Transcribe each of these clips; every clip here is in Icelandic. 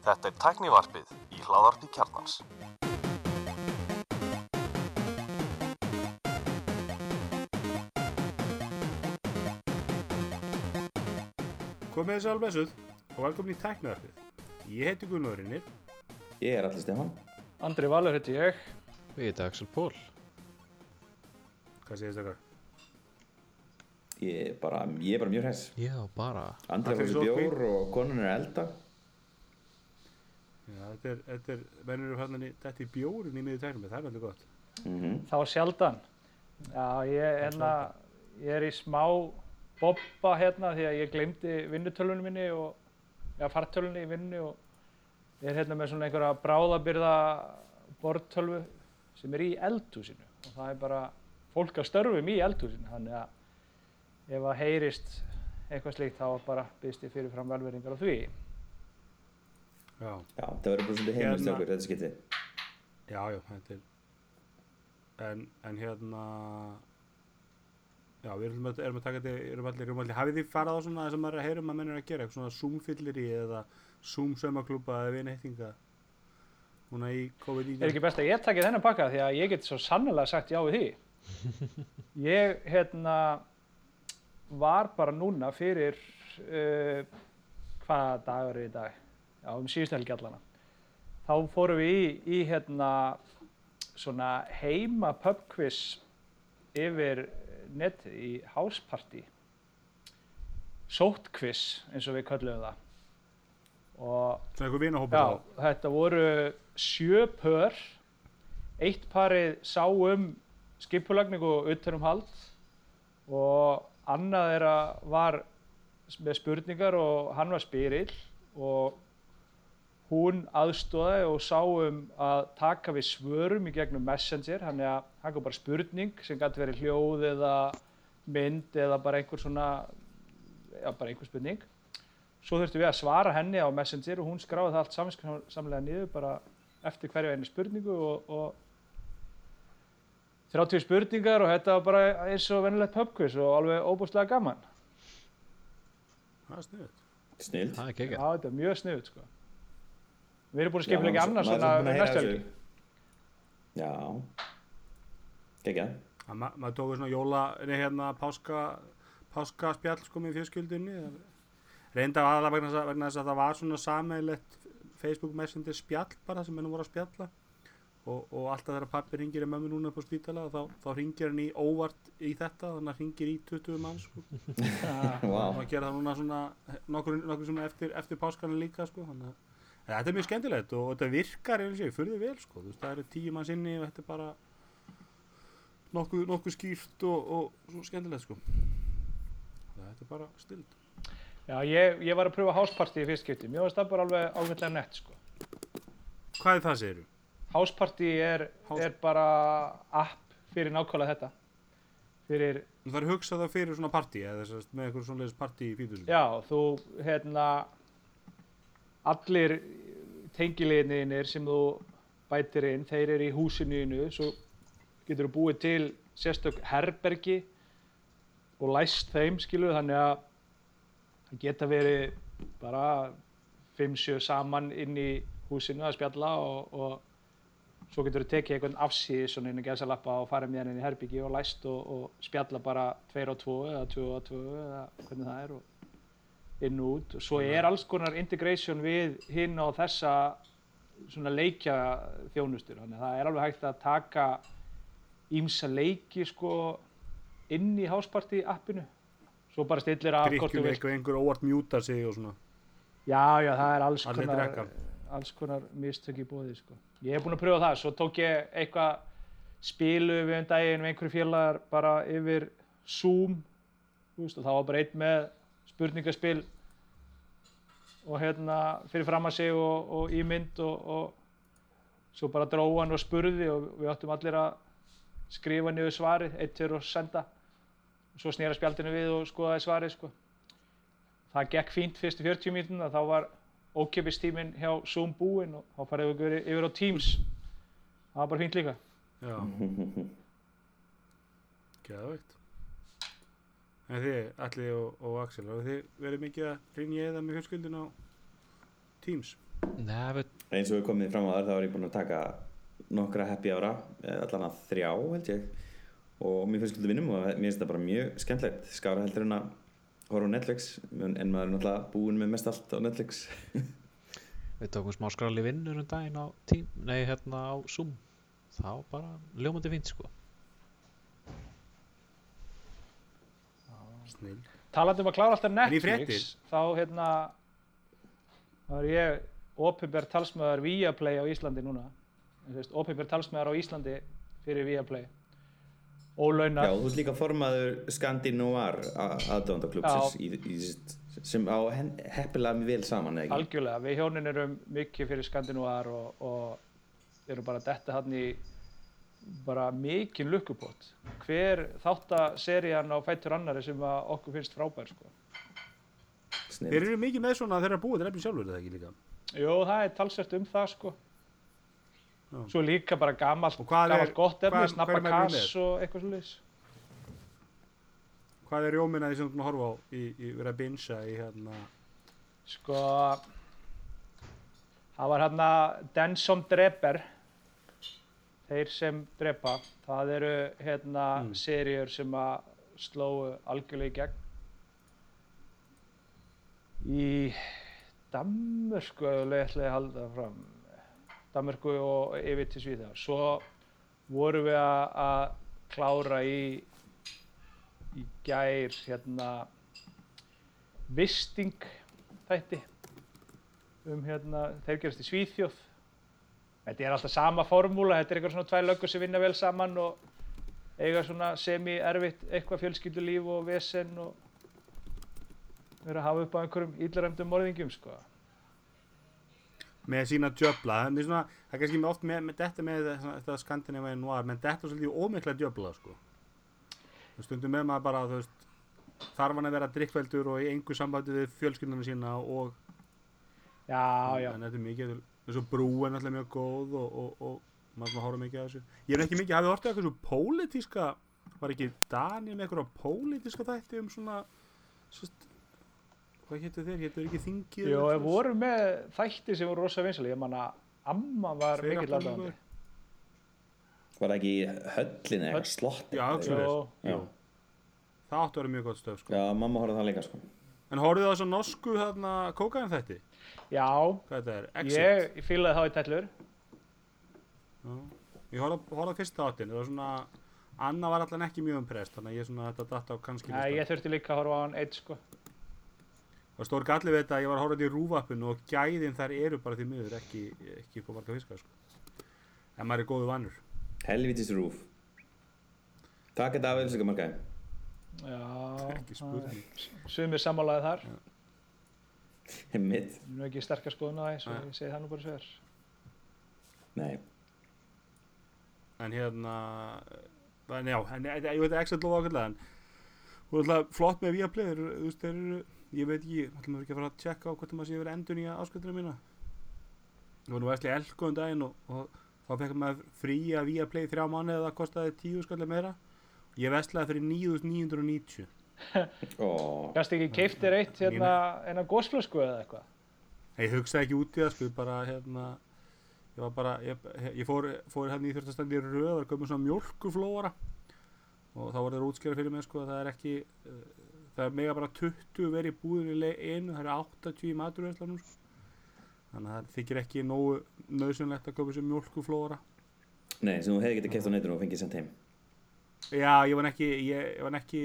Þetta er tæknivarpið í hláðarpi kjarnans. Komið sæl blessuð og velkomin í tæknivarpið. Ég heiti Gunnar Rinnir. Ég er allir Stefán. Andri Valur heiti ég. Ég heiti Axel Pól. Hvað segist það? Ég er bara, ég er bara mjög hess. Já, bara. Andri Takk var fyrir við bjór og konan er elda. Já, þetta er, þetta er, mennur eru fannan í, þetta er bjórun í miður tæknum, það er veldig gott. Mm Þá sjaldan. Já, ég, hérna, ég er í smá bobba hérna því að ég glemdi vinnutölunum minni og, já, fartölunni í vinnu og ég er hérna með svona einhverja bráðabyrða borðtölvu sem er í eldhúsinu og það er bara fólk að störfum í eldhúsinu þannig að ef að heyrist eitthvað slíkt þá bara byrst ég fyrir fram velveringar á því. Já, Já, það verður bara svolítið heimist Hérna- okkur, þetta skipti. já, já, þetta er, en, en hérna, já, við erum, að- erum að taka þetta, erum allir, erum allir, hafið þið farað á svona það sem maður er að heyra um að menn er að gera, eitthvað svona Zoom-fyllir eða Zoom-saumaklúpa eða vinhættinga, núna í COVID-19? Er ekki best að ég taki þennan pakka því að ég get svo sannlega sagt já við því. Ég hérna var bara núna fyrir uh, hvaða dagur er í dag? Já, um síðustu helgi allana. Þá fórum við í, í hérna svona heima pubquiz yfir netið í houseparty. Sótquiz eins og við köllum það. Og Svona eitthvað vinahópur Já, þá? þetta voru sjö pör, eitt parið sá um skipulagning og utanumhald og annað þeirra var með spurningar og hann var spyrill og hún aðstóði og sá um að taka við svörum í gegnum Messenger, hann er að kom bara spurning sem gæti verið hljóð eða mynd eða bara einhver svona, já bara einhver spurning. Svo þurftum við að svara henni á Messenger og hún skráði það allt saminsamlega niður bara eftir hverju einu spurningu og, og 30 spurningar og þetta var bara eins og venilegt pubquiz og alveg óbúslega gaman. Það er sniðut. Snild. Það er Já, geggjað. þetta er mjög sniðut sko. Við erum búin að skipla ekki annars svona næstu helgi. Já. Gekja. Ma maður tóku svona jóla, nei hérna, páska, páska spjall sko með fjölskyldunni. Reynda aðalega vegna, þess að- vegna þess að það var svona sameigilegt Facebook Messenger spjall bara sem henni voru að spjalla. Og, og alltaf þegar pappi ringir í mömmu núna upp á spítala þá, þá ringir hann í óvart í þetta, þannig að ringir í 20 mann sko. Vá. Og að gera það núna svona, nokkur, nokkur svona eftir, eftir páskana líka sko. Þannig að þetta er mjög skemmtilegt og, og þetta virkar eins og ég, fyrir vel sko. Þú veist, það eru tíu mann sinni og þetta er bara nokkuð, nokkuð skýrt og, og svo skemmtilegt sko. Þetta er bara stild. Já ég, ég var að pröfa houseparty í fyrst skipti. Mér varst það bara alveg ágætlega nett sko. Hvað er það segiru? Houseparty er, House- er bara app fyrir nákvæmlega þetta. Fyrir Það er hugsað það fyrir svona partí eða að með einhver svona leiðis partí í fítusum. Já, þú, hérna, allir tengiliðinir sem þú bætir inn, þeir eru í húsinu innu, svo getur þú búið til sérstök herbergi og læst þeim, skilu, þannig að það geta verið bara 5-7 saman inn í húsinu að spjalla og, og svo getur þú tekið einhvern afsíð svona inn í gæsalappa og farið með hann inn í herbyggi og læst og, og spjalla bara 2 og 2 eða 2 og 2 eða hvernig það er og inn og út. Og svo er alls konar integration við hinn og þessa svona leikja þjónustur þannig að það er alveg hægt að taka ímsa leiki sko inn í houseparty appinu. Svo bara stillir af Drikkjum eitthvað einhver óvart mjúta sig og svona. Já, já, það er alls konar. Alls konar mistök í bóði, sko. Ég hef búin að pröfa það, svo tók ég eitthvað spilu við um daginn við einhverju félagar bara yfir Zoom, veist, og það var bara einn með spurningaspil og hérna fyrir fram að sig og, og ímynd og, og svo bara dróð hann og spurði og við áttum allir að skrifa niður svarið, eitt fyrir og senda. Svo snýra spjaldinu við og skoðaði svarið, sko það gekk fínt fyrstu 40 mínútin þá var ókjöpistíminn hjá Zoom búinn og þá farið við yfir, á Teams það var bara fínt líka Já. Geðvægt. En þið, Alli og, og Axel, og þið verið mikið að rinja eða með fjölskyldun á Teams? Nei, við, eins og við komið fram á þar þá er ég búinn að taka nokkra happy ára allan að þrjá held ég og mér finnst skildu vinnum og mér finnst það bara mjög skemmtlegt skára heldur en að horfa á Netflix en en maður er náttúrulega búinn með mest allt á Netflix við tókum smá skráli vinnur um daginn á tím, nei, hérna á Zoom. Það var bara ljómandi fínt, sko. Snill. talandi um að klára alltaf Netflix þá hérna þá er ég opinber talsmaður Viaplay á Íslandi núna opinber talsmaður á Íslandi fyrir Viaplay Já, ólaunar þú ert líka formaður í, í, sem á heppilega vel saman eða ekki? algjörlega, við hjónin erum mikið fyrir Skandinúar og, og erum bara detta hann í bara mikinn lukkupott hver þáttaserían á fættur annari sem að okkur finnst frábær sko. Þeir eru mikið með svona að þeir eru búið til efni sjálfur, er það ekki líka? Jú, það er talsvert um það sko. Svo líka bara er- gamalt gott efni, maður kass og eitthvað svolítið. Hvað er rjóminn að því sem þú erum að horfa á í, í vera að binsa í hérna... Sko, það var hérna Den som dreper, þeir sem drepa, það eru hérna Mm. seríur sem að slóu algjörlega í gegn. Í Danmörku, ætla ég að halda það fram, Danmörku og yfir til Svíþjóðar. Svo vorum við að, klára í, í gær hérna visting þætti um hérna, þeir gerast í Svíþjóð þetta er alltaf sama formúla þetta er eitthvað svona tvær löggur sem vinna vel saman og eiga svona semi-erfitt eitthvað fjölskyldulíf og vesen og vera að hafa upp á einhverjum íllaræmdum morðingjum sko. Með sína djöfla. Það er, svona, það er kannski oft með, með þetta með svona, þetta skandinavíu noir menn þetta er svolítið ómikla djöfla sko. Stundum með maður bara veist, þarf hann að vera drikkveldur og í engu sambandi við fjölskyldunum sína og já, já, en þetta er mikið og brú er náttúrulega mjög góð og, og, og maður svona horfa mikið að þessu. Ég er ekki mikið, hafið hortið eitthvað svo pólitíska var ekki Daniel eitthvað pólitíska þætti um svona svist, hvað hétu þeir, hétu þeir ekki þingið Jó, eða við vorum með þætti sem voru rosa vinsali, ég man að amma var mikill aðdáðandi. Var það ekki í höllinni Höll- eitthvað slott Já, Já. Jú. það áttu að vera mjög gott stöf sko. Já, mamma horfði það líka sko en horfið það svo norsku þarna kókaðin þætti já, er, ég, ég fílaði þá í tellur. Já. ég horfði horfði á fyrsta áttin það var svona Anna var allan ekki mjög umprest þannig að ég svona þetta datt á kannski Nei, ég þurfti líka að horfa á hann eitt sko. Það stór galli við þetta að ég var að horfa þetta í rúvappinu og gæðin þar eru bara því miður ekki, ekki upp á marga fiskar sko. En maður er góðu vannur. Helvitis rúf Takk þetta af eða markaði Já, Ekki spurning. sumir sammálaði þar. Mitt er nú ekki sterkar skoðun á það, svo ég segi það nú bara sver. Nei En hérna, en já, en ég, ég veit ekki að lofa ákveðlega en flott með eru, þú veist, þeir eru, ég veit ekki, ætlum við ekki að fara að tjekka á hvort maður sé verið endun í ásköldurinn mína. Ég var nú veistlega elko um daginn og, og þá fekk maður frí að Viaplay þrjá mánu eða það kostaði tíu skallir meira. Ég vestlaði fyrir 9.990. Ó, Gast ekki keiftir eitt hérna, eina gósflösku eða eitthvað? Ég hugsaði ekki út í það, sko, bara, hérna, ég var bara, ég, ég fór, fór hérna í þurftastandi í röð, var komið svona mjólkuflóara og þá var það útskjara fyrir mig, sko, að það er ekki, það er mega bara 20 verið le- einu, það er 80 í maturverslanum, sko. Þannig að það þykir ekki nógu nöðsynlegt að koma sér mjólkuflóara. nei, sem þú hefði getið keft á netinu og fengið sendt heim Já, ég var ekki, ég, ég var ekki,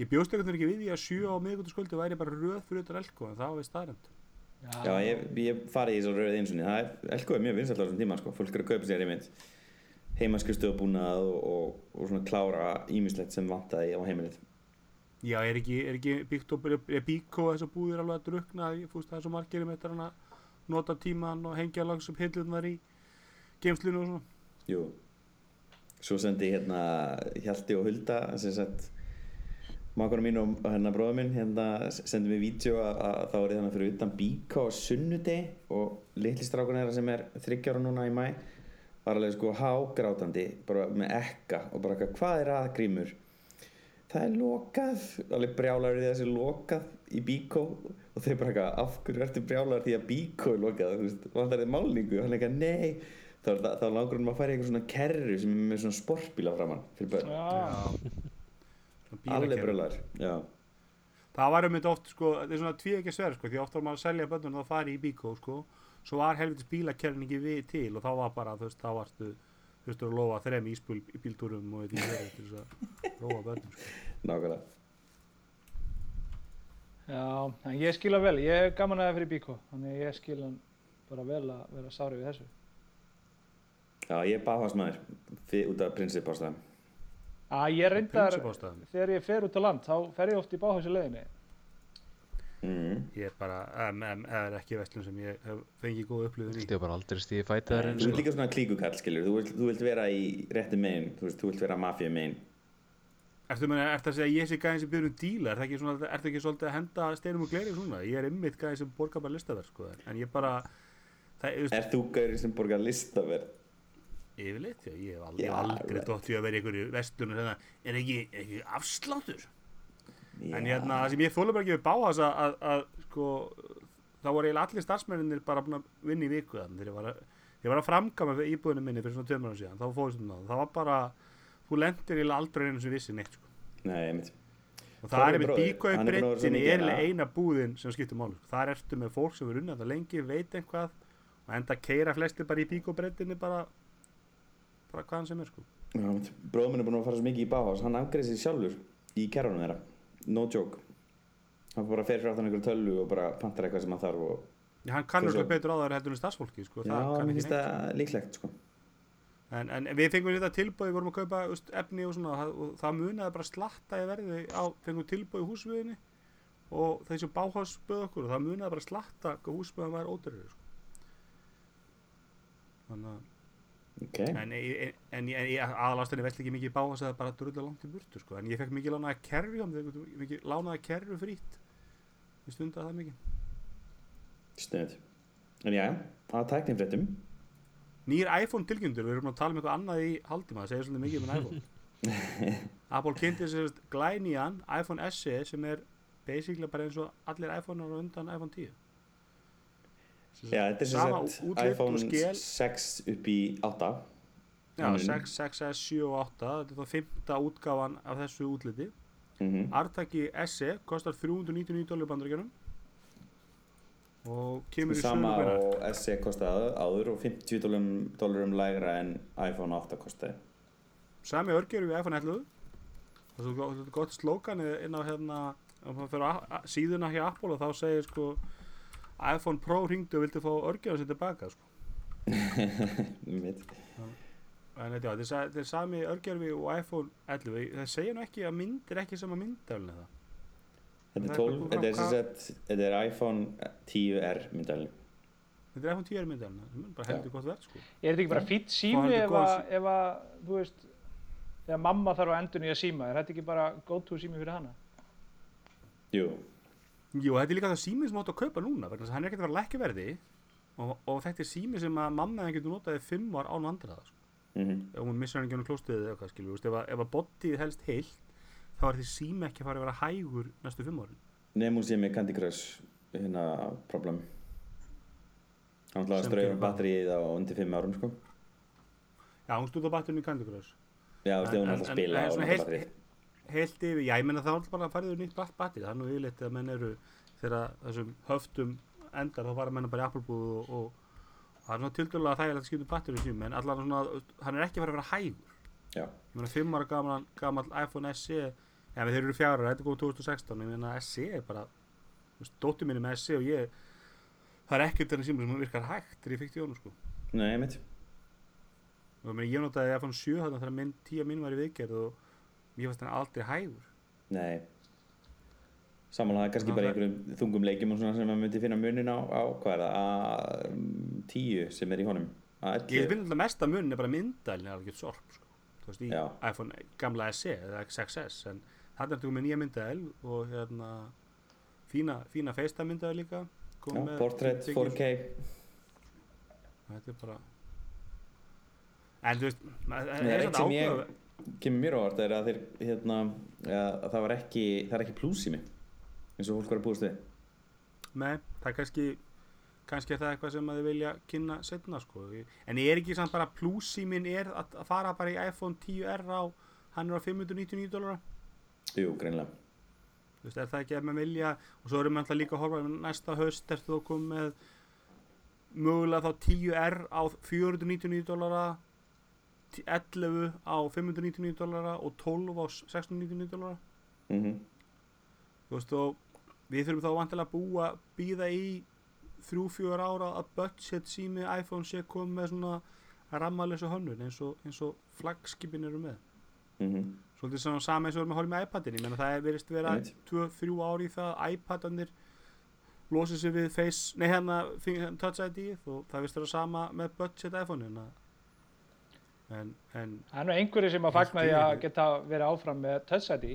ég bjóst ekkert ekki við því að sjö á miðgóttuskvöldu væri bara röð fyrir utan elko, en það var við staðrend. Já, ég, ég farið í svo rauð eins og það er Elko er mjög vinsall á þessum tíma sko Fólk er að kaupa sér einmitt heimaskristuðabúnað og, og, og svona klára ímislegt sem vantaði á heimilið Já, er ekki, er ekki og er bíkó þessar búðir alveg að drukna það er svo margir um þetta að nota tíman og hengja langs upp hillunar í geimslinu og svona. Jú. Svo sendi hérna Hjalti og Hulda sem sagt Mákona mín og og hérna bróða minn hérna sendi mér vídeo að, að þá er þannig fyrir utan Bíkó á sunnudegi og litli strákun þeirra sem er þryggjára núna í mæ var alveg sko hágrátandi bara með ekka og bara hvað er að grímur það er lokað. Alveg brjálar í þessi lokað í bíkó og þeir bara eitthvað af hverju ertu brjálar því að bíkó er lokað? Þú veist, vantar þið málningu? Hann er eitthvað nei. Þá, þá, þá langur hann að í eitthvað svona kerru sem er með svona sportbíla framann fyrir börn. Alveg brjálar já, Það var um þetta oft, sko, þetta er svona tví ekki sver, sko, því oft var maður að selja bönnum og þá fari í bíkó, sko, svo var helvitis bílakerfin ekki við til og þá var bara, þú veist, þá varstu, veist, að lofa þrem íspul í bíltúrum og í verið til þess að róa bönnum, sko. nákvæmlega já, en ég skil hann vel, ég hef gaman að það fyrir bíkó, þannig að ég skil hann bara vel að vera sári við þessu. já, ég er fyr- út af prinsipástæðum Að ég reyndar, þegar ég fer út á land, þá fer ég oft í báhæsi leiðinni. Mm. Ég er bara, það er ekki vestlun sem ég hef fengið góð upplifun í. Ég hef bara aldrei stíði eins þú ert líka svona klíkukall skilur þú vilt, þú vilt vera í réttu megin þú, þú vilt vera mafíu megin Ertu, að segja að ég sé gæðin sem byrjum díla, er það ekki, svona, er það ekki svolítið að henda steinum og gleri svona? Ég er ymmit gæðin sem borgar bara listaverk, sko, en ég bara, það, þú er þú gaurið sem borgar listaverð Yfirleitt, já, ég hef aldrei, aldrei dótt í að vera í einhverju vestlunum sem það er ekki, ekki afsláttur. Já. En hérna, það sem ég þóla bara ekki við báhas að, að, að sko, þá voru eiginlega allir starfsmenninir bara búin að vinna í viku þannig þegar ég var að, ég var að framkama íbúðinu minni fyrir svona tveimur ára síðan, þá fóðist um það. Það var bara, þú lendir eiginlega aldrei einu sem vissi neitt, sko. nei, Og það er einmitt að breyttinni mikið er eiginlega að- eina búðin sem skiptir sko. Þar ertu með fólk sem er unnið þetta lengi, veit einhvað og enda keira flestir bara í bíkói breyttinni bara, bara hvaðan sem er, sko. bróðum minn er búin að fara svo mikið í báhás hann afgreði sig sjálfur í kerrunum þeirra no joke hann bara fer frá þannig einhverju tölvu og bara pantar eitthvað sem hann þarf og Já, hann kannur Svo- betur á það heldur en starfsfólki, sko. já, mér finnst það líklegt sko En, en við fengum þetta tilbúið, við vorum að kaupa úst, efni og svona, og það, og það munaði bara slatta í verði á, fengum tilbúið í húsviðinni og þessi báhás böð okkur og það munaði bara slatta hvað húsviðin var ódurrið, sko. Þannig að, ok, en, en, en, en, aðalastinni velt ekki mikið í báhás að það bara drullla langt í burtu, sko. En ég fekk mikið hann fekk mikið lánaði kerfi frýtt. Ég stundaði það mikið. stöð en já, að tæknin fréttum Nýr iPhone tilgjöndur, við erum að tala um eitthvað annað í haldima, það segir svolítið mikið um en iPhone. Apple kynnti sér glænýjan iPhone SE sem er basically bara eins og allir iPhone-ar undan iPhone 10. Já, þetta er sama sem sagt iPhone skel. 6 upp í 8 Já, Mm. 6, 6S, 7 og 8, þetta er þá fymta útgáfan af þessu útliti. mm Artaki SE kostar 399 dólar bandaríkjunum og kemur í sama sölu hvenær? og SE kostaði áður og 50 dólarum, lægra en iPhone 8 kostaði Sami örgjör við iPhone 11 og svo gott, slókan inn á hérna á síðuna hjá Apple og þá segir sko iPhone Pro ringdu og vildi fá örgjörðan sér tilbaka sko. en þetta, er er sami örgjörfi og iPhone 11 það segja nú ekki að mynd er ekki sama myndaflin eða Þetta Það er er 12, bara- þetta er er iPhone 10R myndalinn. þetta er iPhone 10 myndaflin það er bara heldur gott verð sko. Er þetta ekki bara fýtt sími ef að, ef að, þú veist, þegar mamma þarf að endur nýja síma, er þetta ekki bara go-to sími fyrir hana? Jú, Jú, þetta er líka það sími sem átt að kaupa núna þess að hann er ekkert að vera lækki verði og, og þetta er sími sem að mamma henni getur notaði fimm ár án vandræða sko. mm ef hún missar hann ekki á klóstiðið eða eitthvað skilur, ef, að- ef að bodyið helst heilt þá er því sími ekki að fara að vera hægur næstu fimm árin. nefnum sé með Candy Crush hérna problem. Hann ætlaði að Sem strauja batterið á undir 5 árum sko. Já, hún stúð á batterinu í Candy Crush. Já, þú veist, hún er alltaf að spila á batterið. Heilt yfir, já, ég menna þá er bara að fara yfir nýtt bat- batteri, það er nú yfirleitt að menn eru þegar þessum höftum endar þá fara menn bara í Applebúð og, og það er svona tildurlega þægilegt að skipta um batteri sími, en allan svona, hann er ekki að fara að vera hægur. Já, Ég meina, fimm ára gaman, gamal iPhone SE, já, þeir eru fjara, þetta er góð 2016, ég meina, SE er bara, dóttir minni með SE og ég, það er ekkert þennan sími sem virkar hægt þegar ég fikk til sko. nei, mitt. og ég meina, ég notaði iPhone 7 þarna þegar minn tíu mín var í viðgerð og mér fannst hann aldrei hægur Nei. Samanlega kannski bara einhverjum þungum leikjum og svona sem maður myndi finna munin á, á hvað er það, A10 sem er í honum. ég A11. finn alltaf mesta mun er bara myndælin er alveg sorp sko. þú veist í Já. iPhone gamla SE eða XS en þarna ertu með nýja myndæl og hérna fína, fína FaceTime myndæl líka Já, portrait, figure- 4K. þetta er bara en þú veist það er er eitt kemur mér á vart er að þeir hérna, að það var ekki það er ekki mig eins og fólk var að búast við. Nei, það er kannski kannski er það eitthvað sem að þið vilja kynna setna sko. en ég er ekki samt bara plusímin er að að fara bara í iPhone 10R á hann er á 599 dólar Jú, greinlega Þú veist, er það ekki að maður vilja og svo erum við alltaf líka að horfa næsta haust ertu þú komið með mögulega þá 10R á 499 dólara 11 á 599 dólara og 12 á 699 dólara mm þú veist og við þurfum þá vantilega að búa býða í þrjú, fjögur ára að budget sími iPhone sé komið með svona rammalösa hönnun eins og, og flagskipin eru með -hmm. svolítið svona sama eins og við erum að horfa með iPadin ég menna það er verist vera Einmitt. 2-3 ári í það að iPadanir losið sér við face, nei hérna Touch ID og það vist vera sama með budget iPhone en, en, en Það er nú einhverju sem að fagna því að geta verið áfram með Touch ID.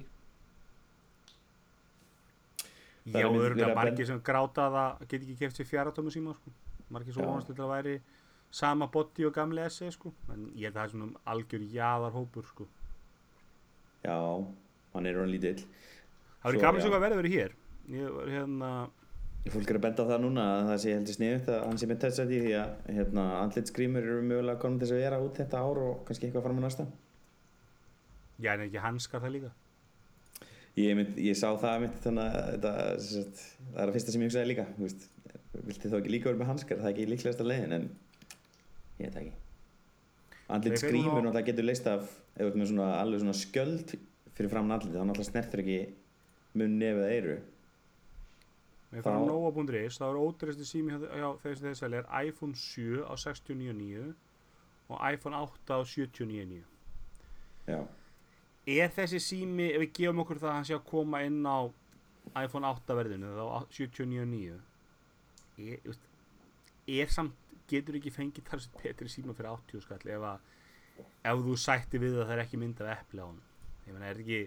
Það já, er örgulega margir sem gráta að það get ekki keft sér fjaratómu síma sko. margir svo vonast til að væri sama body og gamli SE sko. en ég að það er svona algjör jaðarhópur sko. Já, hann er hann lítill það verður Svo, gaman já. sem hvað verður verið hér ég var hérna Fólk er að benda á það núna að það sé heldur sniðut að hann sé með touch ID því að hérna, andlitsgrímur eru mögulega komin til þess að vera út þetta ár og kannski eitthvað fram á næsta. Já en ekki hanskar það líka? Ég, mynd, ég sá það mynd, þannig að þetta, sagt, það er að fyrsta sem ég hugsaði líka veist, vilti þá ekki líka vera með hanskar það er ekki líklegasta leiðin en ég veit ekki. Andlit Við fengum skrýmur á- náttúrulega getur leist af svona alveg svona skjöld fyrir framan Við fara á Nova.is, þá er ódýrasti sími hjá, þeir sem þeir selja er iPhone 7 á 69.9 og iPhone 8 á 79.9 já, Er þessi sími, ef við gefum okkur það að hann sé að koma inn á iPhone 8 verðinu þá á 79.9 er, er samt, getur ekki fengið þar sem betri síma fyrir 80 skall ef að ef þú sætti við að það er ekki mynd af epli á hann ég meina, er ekki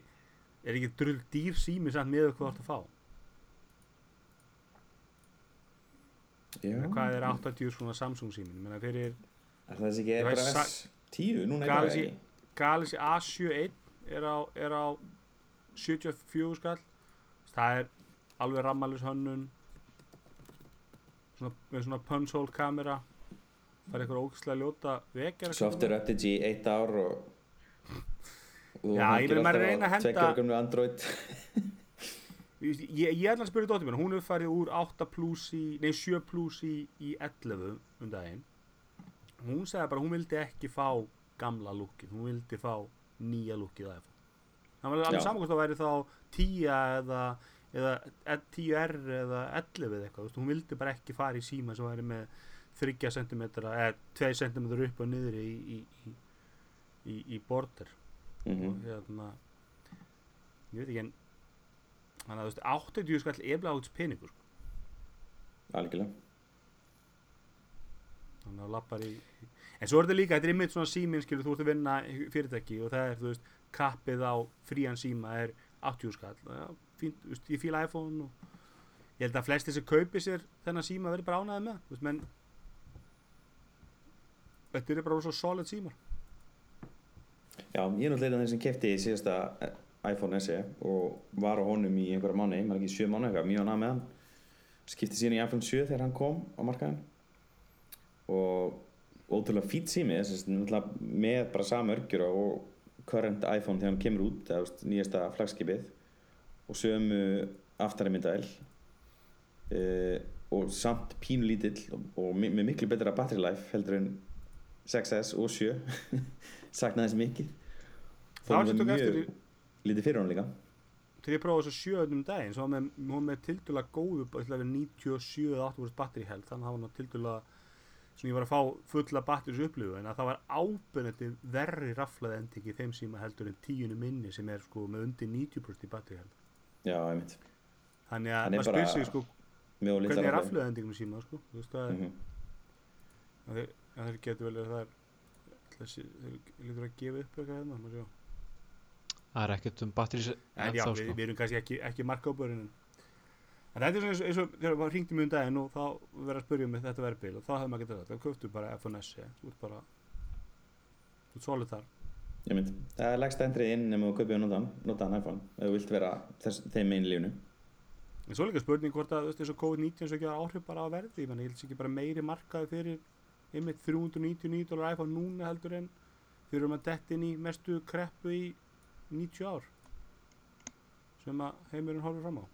er ekki drull dýr sími samt með hvað þú ert að fá hvað er 80 svona Samsung símin, fyrir er það þessi ekki sa- S10 núna Galaxy- eitthvað ekki? Galaxy A71 er á, er á 74 skall. Það er alveg rammalus hönnun. Svona, með svona punch hole kamera. Það er eitthvað ógæslega ljóta vekjar software updates í eitt ár og og Já, ég meina, maður er reyna að henda- tveggja ára gömlu Android ég, ég, ætla að spyrja dóttir mér hún hefur farið úr 8 plus í nei 7 plus í, í 11 um daginn. Hún segði bara hún vildi ekki fá gamla lukkið hún vildi fá nýja lukkið af það var alveg hvort það væri þá 10 eða, eða 10R eða 11 eða eitthvað. Hún vildi bara ekki fara í síma sem væri með 30 cm eða 2 cm upp og niður í, í, í, í, í border. Mm og hérna ég veit ekki en þannig að þú veist 80 skall efla áts peningur sko. algjörlega. Þannig að lappar í en svo er þetta líka, þetta er einmitt svona síminn skilur þú ert að vinna í fyrirtæki og það er þú veist kappið á frían síma er 80 skall. Ja, fínt, þú veist, ég fíla iPhone og ég held að flesti sem kaupi sér þennan síma verður bara ánæði með þú veist, menn þetta er bara svo solid símar Já, ég er náttúrulega þeir sem kefti síðasta iPhone SE og var á honum í einhverja mánu, maður ekki sjö mánu eitthvað, mjög með hann. Skipti síðan í iPhone 7 þegar hann kom á markaðin og ótrúlega fýtt sími með bara sama örgjur og current iPhone þegar hann kemur út eða nýjasta flagskipið og sömu aftari myndaðil uh, og samt pínu lítill og, og með miklu betra battery life heldur en 6S og 7 saknaði þess mikið. Það var tók mjög eftir í- lítið fyrir hann líka þegar ég prófaði þessu sjöðnum daginn svo var með, hún með tildulega góðu ég ætla að vera 97 eða 8 vörst batteri held þannig að það var tildulega svona ég var að fá fulla batteris upplifu en að það var ábyrnandi verri raflaði ending í þeim síma heldur en tíunum minni sem er sko með undir 90% í batteri held já, einmitt þannig Hann að maður spyr sig sko hvernig er raflaði endingum síma sko þú veist það Mhm. að þeir, að þeir getur vel verið það er að lítur að gefa upp eitthvað hérna má sjá. Það er ekkert um batteris En já, ennþá við, sko. við erum kannski ekki, ekki börnin En þetta er svona eins, og- eins og þegar maður hringdi mjög um daginn og þá verið að spyrja mig þetta verið bil? Og þá hefði maður getað þetta, þá köftu bara iPhone SE þú ert bara þú ert solid þar. Mynd, það er legst endrið inn nema þú kaupið og notaðan, notaðan iPhone ef þú vilt vera þess, þeim einn lífnu En svo er líka spurning hvort að og COVID-19 svo ekki að áhrif bara á verði, ég held sér ekki bara meiri markaði fyrir einmitt 399 dólar iPhone núna heldur en fyrir um að detta inn í mestu kreppu í 90 ár sem að heimurinn horfir fram á.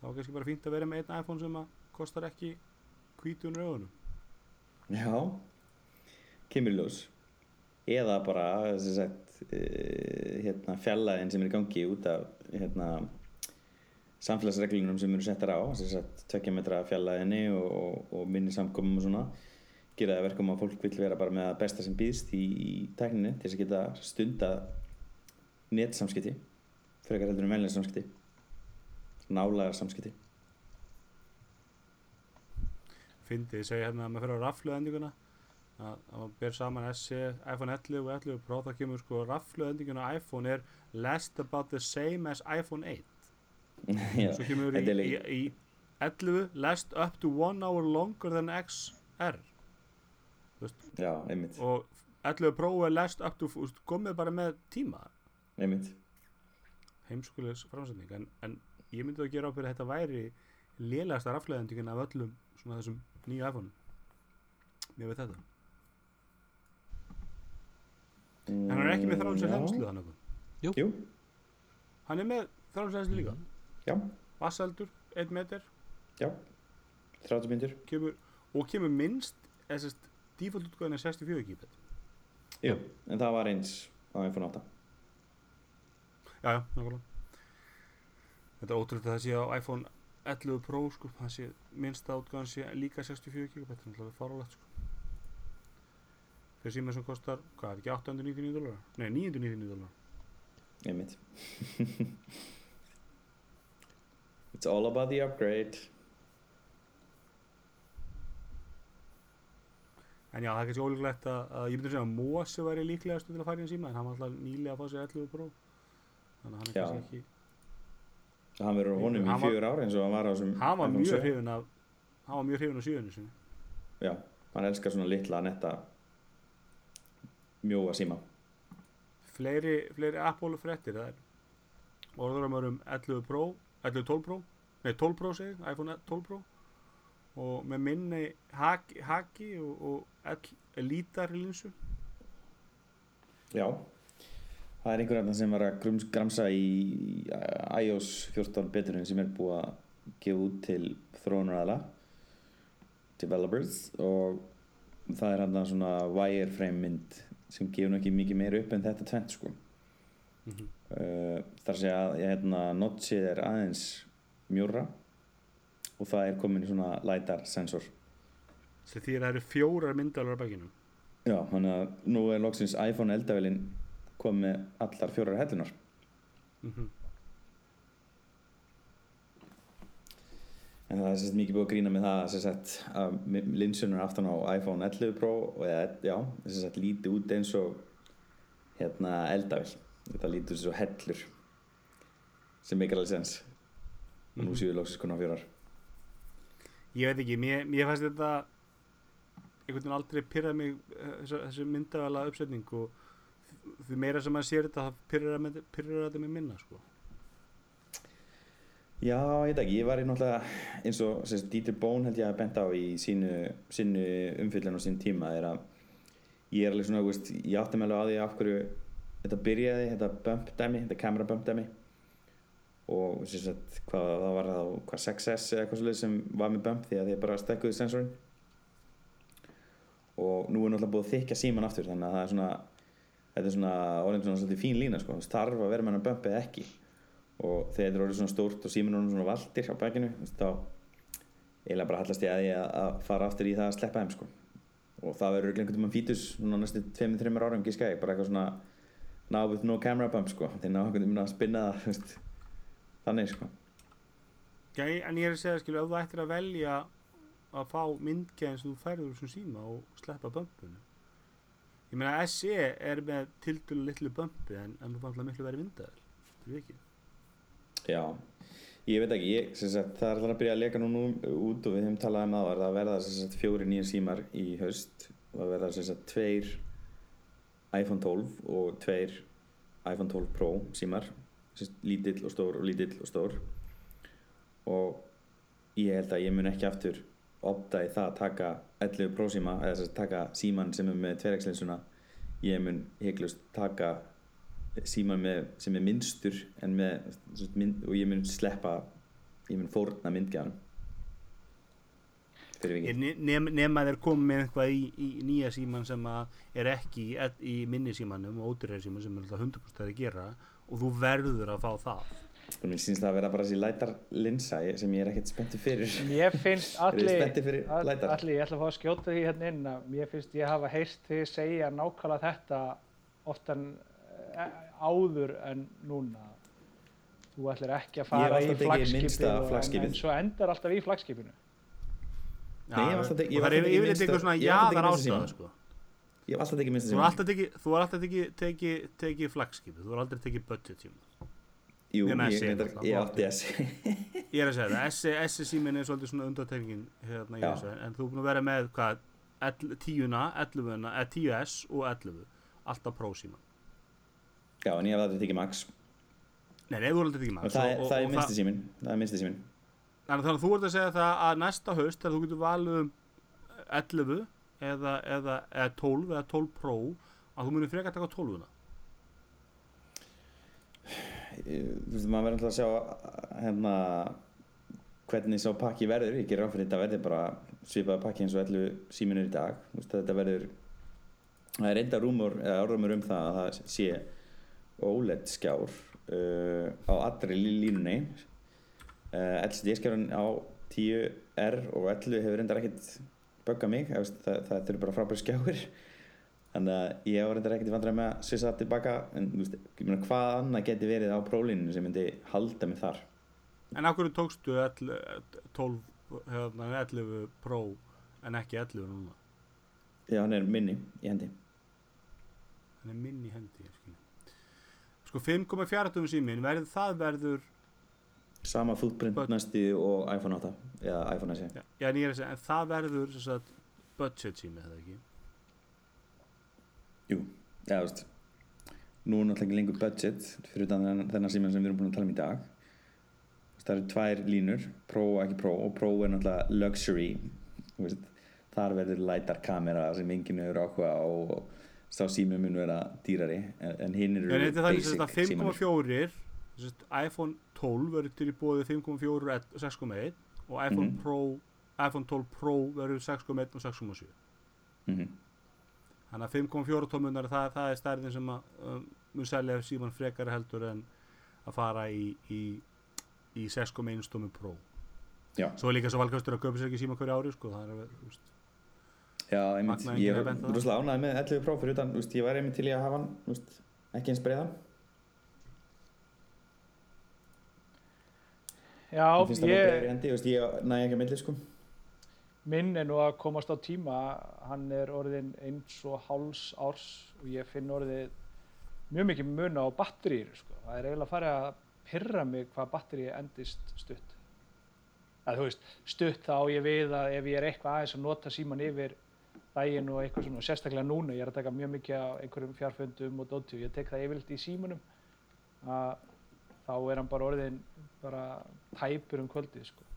þá er kannski bara fínt að vera með einn iPhone sem að kostar ekki hvítunur augunum. Já, kemur í ljós eða bara sagt, uh, hérna, fjallaðin sem er í gangi út af hérna, samfélagsreglunum sem eru settar á tvekja metra fjallaðinni og, og, og minni samkomum og svona gera það verkum að fólk vil vera bara með það besta sem býðst í, í tækninni til þess að geta stunda netsamskipti frekar heldur en venlega samskipti. Nálagar samskipti. Fyndið, ég segi hérna að maður fyrir á rafluendinguna að, að maður ber saman SE, iPhone 11 og 11 Pro þá kemur sko rafluendinguna á iPhone er last about the same as iPhone 8 Já, svo kemur í, er í, líka- í 11 last up to one hour longer than XR já, einmitt, og 11 Pro er last up to komið bara með tíma einmitt. Heimskulegs framsending en, en ég myndi að gera á fyrir að þetta væri lélegasta rafleðendingin af öllum svona þessum nýju iPhone mér veit þetta. En hann er ekki með Já. henslu þannig Jú, hann er með þráðsins henslu líka. Já, vassaldur, 1 meter. Já. 30 myndur kemur, og kemur minnst default útgöðin er 64 GB Jú, en það var eins á iPhone 8 já, já, nákvæmlega. Þetta er ótrúlega að það sé á iPhone 11 Pro sko, það sé minnsta útgöðin sé líka 64 GB þetta er náttúrulega farulegt sko. Fyrir síma sem kostar, hvað er ekki 899 dólar? Nei, 999 dólar einmitt. It's all about the upgrade. En já, það er kannski ólíklegt að, að ég myndi að segja að Mósi væri líklegastu til að fara í en síma en hann var alltaf nýlega að fá sér 11 Pro þannig að hann er kannski ekki Hann verður honum í fjögur ár eins og hann var á þessum hann var mjög 7. hrifin af hann var mjög hrifin af sjöunni sinni. Já, hann elskar svona litla netta mjóa síma. Fleiri, fleiri Apple frettir það er orður að maður um 11 Pro 11 12 Pro, nei 12 Pro segi, iPhone 12 Pro. Og með minni haki, haki og, og L- lítar linsu Já Það er einhver annan sem var að gramsa í iOS 14 beturinn sem er búið að gefa út til þróunaraðala developers og það er hann svona wireframe mynd sem gefur ekki mikið meira upp en þetta tvent sko. Mhm. uh, þar sé að hérna, notchið er aðeins mjórra og það er komin í svona LiDAR sensor. Því að það eru fjórar myndalar á bakinu? Já, þannig að nú er loksins iPhone eldavélinn komið með allar fjórar hellunar. Mm -hmm. en það er sérst mikið búið að grína með það sérst að linsunar aftan á iPhone 11 Pro og já, sérst líti út eins og hérna eldavél. Þetta líti út eins og hellur sem mikið alveg sens og nú séu við loksins konar fjórar. Ég veit ekki, mér, mér fannst þetta einhvern veginn aldrei pyrrað mig eh, þessi myndavæla uppsetning og því meira sem maður sér þetta það pyrrar, með- pyrrar þetta mig minna sko. Já, ég veit ekki, ég var í náttúrulega eins og sérst, Dieter Bohn held ég að benda á í sínu, sínu umfyllun á sín tíma er að ég er alveg svona, veist, ég átti með alveg á því af hverju þetta byrjaði, þetta bump dæmi, þetta camera bump dæmi og sérst, hvað það var það, hvað 6S eða eitthvað svolítið sem var með bump því að þeir bara stekkuðu sensorinn og nú er náttúrulega búið að þykja síman aftur þannig að það er svona þetta er svona orðin svona svolítið fín lína sko, þarf að vera með hann bump eða ekki og þegar þetta er orðið svona stórt og orðið svona valdir á veist, þá eiginlega bara hallast ég að því að, að fara aftur í það að sleppa þeim sko. og það verður einhvern tímann fítus svona næstu 2-3 árum gíska ég bara eitthvað svona now with no camera bump sko. þeir ná einhvern tímann að spinna það þannig sko. Já, en ég er að segja, skilu, ef þú ættir að velja að fá myndkæðin sem þú færður sem síma og sleppa bömpunum ég meina SE er með tildulega litlu bömpi en, þú fann alltaf miklu verið vindaður þetta er ekki? Já, ég veit ekki ég, sagt, það er alltaf að byrja að leka nú nú út og við hefum talað um það það verða sagt, fjóri nýja símar í haust. Það verða sagt, tveir iPhone 12 og tveir iPhone 12 Pro símar lítill og stór og lítill og stór. Og ég held að ég mun ekki aftur opta í það að taka 11 Pro síma eða þess að taka síman sem er með tveirexlinsuna ég mun heiklust taka síman með, sem er minnstur með, mynd, og ég mun sleppa ég mun fórna nem- nema þeir komið með eitthvað í, í nýja síman sem er ekki í, í minni símanum og ódýrari síman sem er alltaf 100% að gera og þú verður að fá það mér syns það að vera bara þessi lætar linsa ég- sem ég er ekkert spenntur fyrir Mér finnst allir, lætar? allir, ég ætla að fá að skjóta því hérna inn að mér finnst ég hafa heyrst þið segja nákvæmlega þetta oftan eh, áður en núna. Þú ætlir ekki að fara í og- en, svo endar alltaf í flagskipinu. Nei, ég hef alltaf ég og hef það er yfirleitt eitthvað svona ástæða símann. sko. ég hef alltaf tekið minnsta þú síma er alltaf tekið þú er alltaf tekið tekið flagskipið þú er aldrei tekið budget síma Jú, ég, SE ég, átti þessi ég er að segja það S- S símin er svolítið svona undartekningin hérna en þú er búin að vera með hvað 11 10-una 11-una eða 10S og 11 alltaf Pro síma Já, en ég hef aldrei tekið Max. Nei, nei, þú er aldrei tekið og maður það, það er minnsti síminn. Það er minnsti síminn. Þannig að þú ert að segja það að næsta haust þegar þú getur valið um 11 eða, eða, eða 12 eða 12 Pro að þú munir frekar taka 12-una. Þú veist, maður verður alltaf að sjá hérna hvernig sá pakki verður. Ég gerir áfyrir þetta verður bara svipaði pakki eins og 11 síminur í dag. Þú veist, þetta verður það er enda rúmur, eða árumur um það að það sé OLED skjár uh, á allri lí- línunni. Uh, LCD skjárun á 10R og 11 hefur reyndar ekkert böggað mig, það, það, það eru bara frábæri skjáir þannig að ég var reyndar ekkert í vandræði með að svissa það tilbaka en veist, ég meina hvað annað geti verið á prólíninu sem myndi halda mig þar En af hverju tókstu 11, 12, hérna, 11 Pro en ekki 11 núna? já hann er minni í hendi Hann er minn í hendi. Sko 5,4 tum símin, verður það verður, sama footprint But- næstu og iPhone 8 eða iPhone SE já, já, en er en það verður budget sími, eða ekki? Jú, já þú veist nú er náttúrulega ekki lengur budget fyrir utan þennan, síman sem við erum búin að tala um í dag það eru tvær línur Pro og ekki Pro og Pro er náttúrulega luxury veist, þar verður lætar kamera sem enginn hefur áhuga á og sá sími mun vera dýrari en, en hinn eru En basic þetta símanir 5,4 sem sagt, iPhone 12 verður til í bóði 5,4 og 6,1 og iPhone Mhm. Pro iPhone 12 Pro verður 6,1 og 6,7 Mhm. Þannig að 5,4 tómunar það, það er stærðin sem að um, mun selja síman frekar heldur en að fara í, í, í 6,1 tómu Pro. Já. svo er líka svo valkastur að köpa sér ekki síma hverju ári sko, það er veist, Já, einmitt, ég er rosalega ánægð með 11 Pro fyrir utan, úst, ég væri einmitt til í að hafa hann úst, ekki eins breiðan. Já, Mér finnst það bara ég, hendi, úst, ég næ ekki að milli sko minn er nú að komast á tíma, hann er orðin eins og háls árs og ég finn orðið mjög mikið mun á batteríur, sko. Það er eiginlega að fara að pyrra mig hvað batteríi endist stutt. Það, þú veist, stutt þá ég við að ef ég er eitthvað aðeins að nota síman yfir daginn og eitthvað svona, sérstaklega núna, ég er að taka mjög mikið á einhverjum fjárfundum og dóttu, ég tek það yfirleitt í símanum, að þá er hann bara orðin bara tæpur um kvöldið, sko.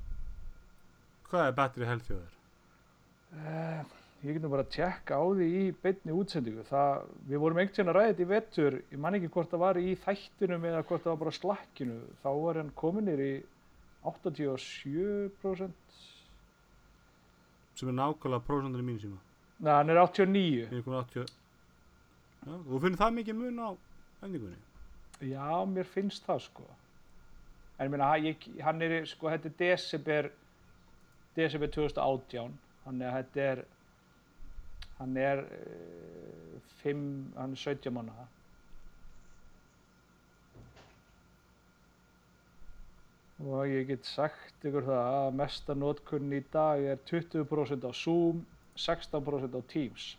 Hvað er hjá þér? Uh, ég get nú bara að tjekka á því í beinni útsendingu. Það, við vorum einhvern veginn að ræða þetta í vettur, ég man ekki hvort það var í þættinum eða hvort það var bara slakkinu. Þá var hann komin nýr í 87%, sem er nákvæmlega prósendur í mínu síma Nei, hann er 89. Ég er komin 80 Já, þú finnir það mikið mun á endingunni Já, mér finnst það sko. En ég meina, hann- er, sko, þetta er desember, desember 2018, þannig að þetta er, hann er uh, 5, hann er 17 manna. Og ég get sagt ykkur það að mesta notkunn í dag er 20% á Zoom, 16% á Teams.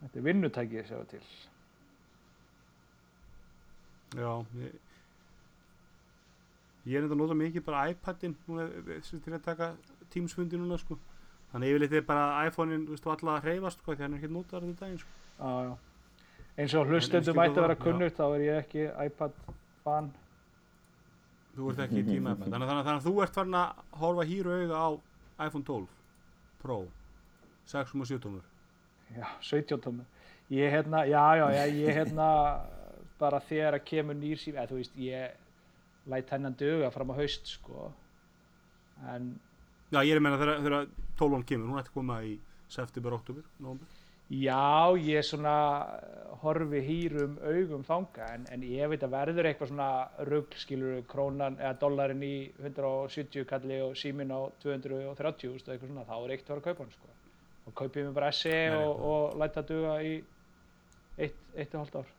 Þetta er vinnutækið sjá til. Já, ég ég er enda að nota mikið bara iPadin til að taka Teams-fundi núna sko þannig yfirleitt er bara iPhone-in, alltaf að hreyfast sko, því hann er ekki notaður þetta daginn sko. Já, já. Eins og En hlustendum skilur ætti að vera kunnugt, þá er ég ekki iPad fan. þú ert ekki í tíma þannig, þannig, þannig að þú ert farin að horfa hýru auga á iPhone 12 Pro 6.7 tómur Já, 17 tómur. Ég hérna, já, já, já, ég hérna, bara þegar að kemur nýr sími, eða þú veist, ég læt hennan duga fram á haust, sko. En Já, ég er að menna þegar, 12 kemur, hún ætti að koma í september, oktober, november Já, ég svona eh, horfi hýrum augum þanga en, en ég veit að verður eitthvað svona rugl skilur krónan eða dollarin í 170 kalli og símin á 230 úst, eitthvað svona, þá er eitt að vera að kaupa hann sko. og kaupið mér bara SE og, og læta duga í eitt, eitt og hálft ár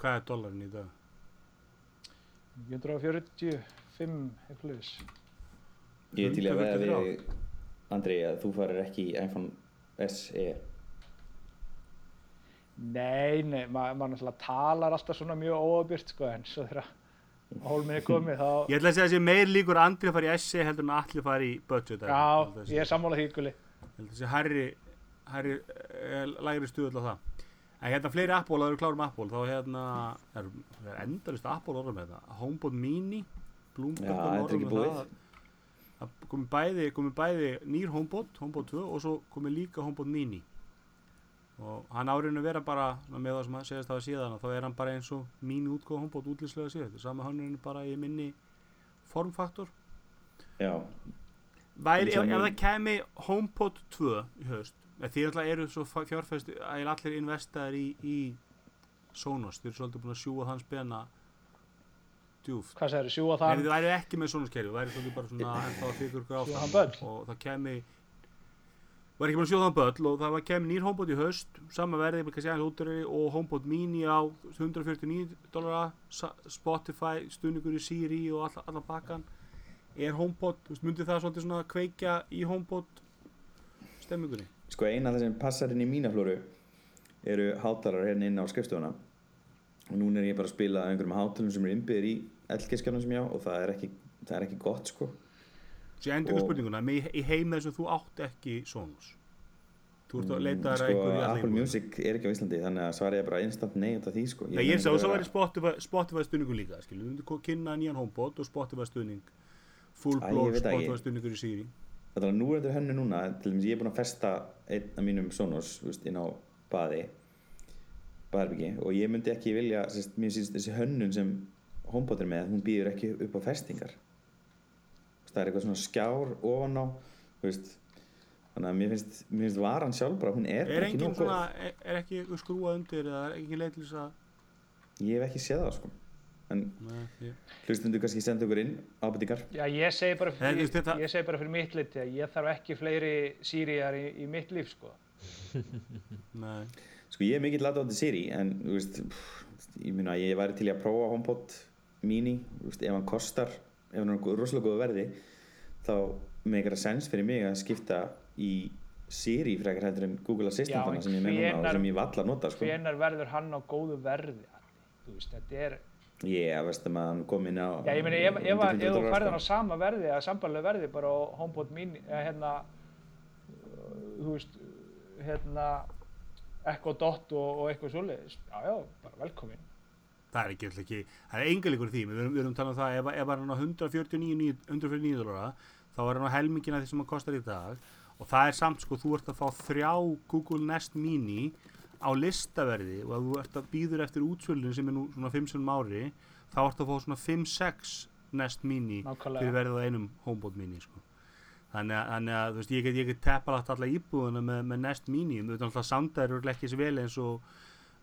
Hvað er dollarinn í dag? 145 eitthvað liðs Ég er til að veða 153. við Andri að þú farir ekki í iPhone. SE Nei, nei, ma maður náttúrulega talar alltaf svona mjög óabyrt sko en svo þegar hólminn er komið þá Ég ætla að segja að þessi meir líkur Andri að fara í SE heldur en að allir fara í budget Já, ég er sammála því gulli Ég held að þessi hærri, hærri eh, lægri stuðull á það. En hérna fleiri Apple, að það eru klárum Apple, þá hérna, er, er endalist Apple orðum með þetta. HomePod Mini, Bloomberg er orðum með það. Það komi bæði, komi bæði nýr HomePod, HomePod 2 og svo komi líka HomePod Mini. Og hann áriðinu vera bara, með það sem að segast það síðan, þá er hann bara eins og mini útgóð HomePod útlýslega síðan. Þetta er sama hannurinn bara í minni formfaktor. Já, Væri, ef, ef það kemi HomePod 2 í haust því alltaf eru svo fjárfæst að allir investaðir í, í Sonos, þeir eru svolítið búin að sjúa hans bena djúft Hvað segir, sjúa Ef það þið væri ekki með Sonos kerfi, væri svolítið bara svona ennþá að fyrir böll? og það kemi var ekki búin að sjóða hann böll og það kemi nýr HomePod í haust sama verði, kannski aðeins útari og HomePod Mini á 149 dollara Spotify, stuðningur í Siri og alla, alla bakkan er HomePod, þú veist, myndi það svolítið svona kveikja í HomePod stemmingunni? Sko eina af það sem passar inn í mína flóru eru hátalar hérna inn á skrifstofuna. Og núna er ég bara að spila að einhverjum hátalum sem eru innbyggðir í eldgeskjánum sem ég á og það er ekki, það er ekki gott sko. Ég endur Og- spurninguna, með, í heim þess að þú átt ekki Sonos þú ert að Mm, leita að sko, einhverju í alla Apple. Music er ekki á Íslandi þannig að svara ég bara instant nei út af því sko. Ég nenni sá, ekki að væri Spotify, stuðningur líka, skilju, við myndum ko- kynna nýjan HomePod og Spotify stuðning, full ég blown það Spotify ekki. stuðningur í Siri. Þetta var núrendur hönnu núna, til dæmis ég er búinn að festa einn af mínum Sonos veist, inn á baði baðherbyggi og ég myndi ekki vilja sérst, mér syns þessi hönnun sem HomePod er með, hún býður ekki upp á festingar það er eitthvað svona skjár ofan á veist, þannig að mér finnst, mér finnst varan sjálf bara, hún er, Er ekki góð er, er ekki skrúa undir eða er til þess að ég hef ekki séð það sko en Nei, ég, hlustundu kannski senda okkur inn ábyrtingar Já, ég segi bara fyrir, þetta- ég segi bara fyrir mitt liti að ég þarf ekki fleiri síriðar í, í mitt líf, sko. nei, Sko ég er mikill aðdáðandi Siri en þú veist, pff, ég minna að ég væri til að prófa HomePod mini, veist, ef hann kostar ef hann er rosalega góðu verði þá meikar það sens fyrir mig að skipta í Siri frekar heldur en Google Assistant Já, sem ég með núna og sem ég valla að nota sko. Hvenar verður hann á góðu verði? Veist, þetta er... Yeah, veist að maður kom inn á Já, ég meina, ef, ef, undir 100 ef þú hann á sama verði eða sambarlega verði bara á HomePod mini, eða hérna, uh, þú veist, hérna, Echo Dot og, og eitthvað svoleiðis, já, já, bara velkomin. það er ekki, alltaf ekki, það er enga líkur í því, við erum, við erum talað um það, ef, ef hann er á 149, 149 dólara, þá er hann á helmingina því sem hann kostar í dag. Og það er samt, sko, þú ert að fá þrjá Google Nest Mini á listaverði og ef þú ert að býður eftir útsvölinu sem er nú svona 5 sinum ári, þá ert að fá svona 5-6 Nest Mini Nákvæmlega. fyrir verðið á einum HomePod Mini, sko. Þannig að, þannig að þú veist, ég get, get teppalagt alla íbúðuna með, með Nest Mini, þú veist, alltaf samdæður eru ekki svo vel eins og,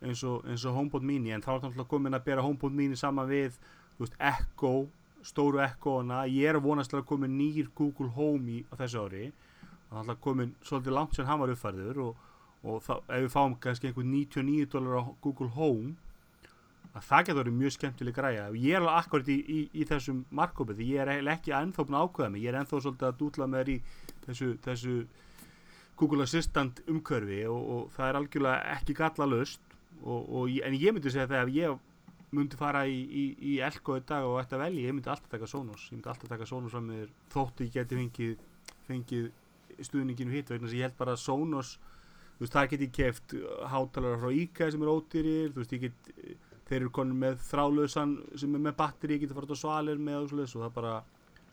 eins og, eins og HomePod Mini, en þá er alltaf komin að bera HomePod Mini saman við, veist, Echo, stóru Echo-na, ég er að vonast að komin nýr Google Home í, á þessu ári, það er alltaf komin svolítið langt sem hann var uppfærður og, og þá, ef við fáum kannski einhver 99 dólar á Google Home, að það getur verið mjög skemmtileg græja. Ég er alveg akkurat í, í, í þessum markkópi því ég er ekki að ákveða mig. Ég er ennþá svolítið að dútla með þér í þessu, þessu Google Assistant umhverfi og, og það er algjörlega ekki galla löst og, og, en ég myndi segja það ef ég myndi fara í, í, Elko í dag og ætti að velja, ég myndi alltaf taka Sonos. Ég myndi alltaf taka Sonos með þér þóttu ég geti fengið, fengið stuðninginu hitt vegna að ég held bara að Sonos þú veist, það get ég keft hátalara frá IKEA sem er ódýrir þú veist, ég get, þeir eru konum með þrálausan sem er með batteri, ég get að fara út á svalir með og svoleiðis og það bara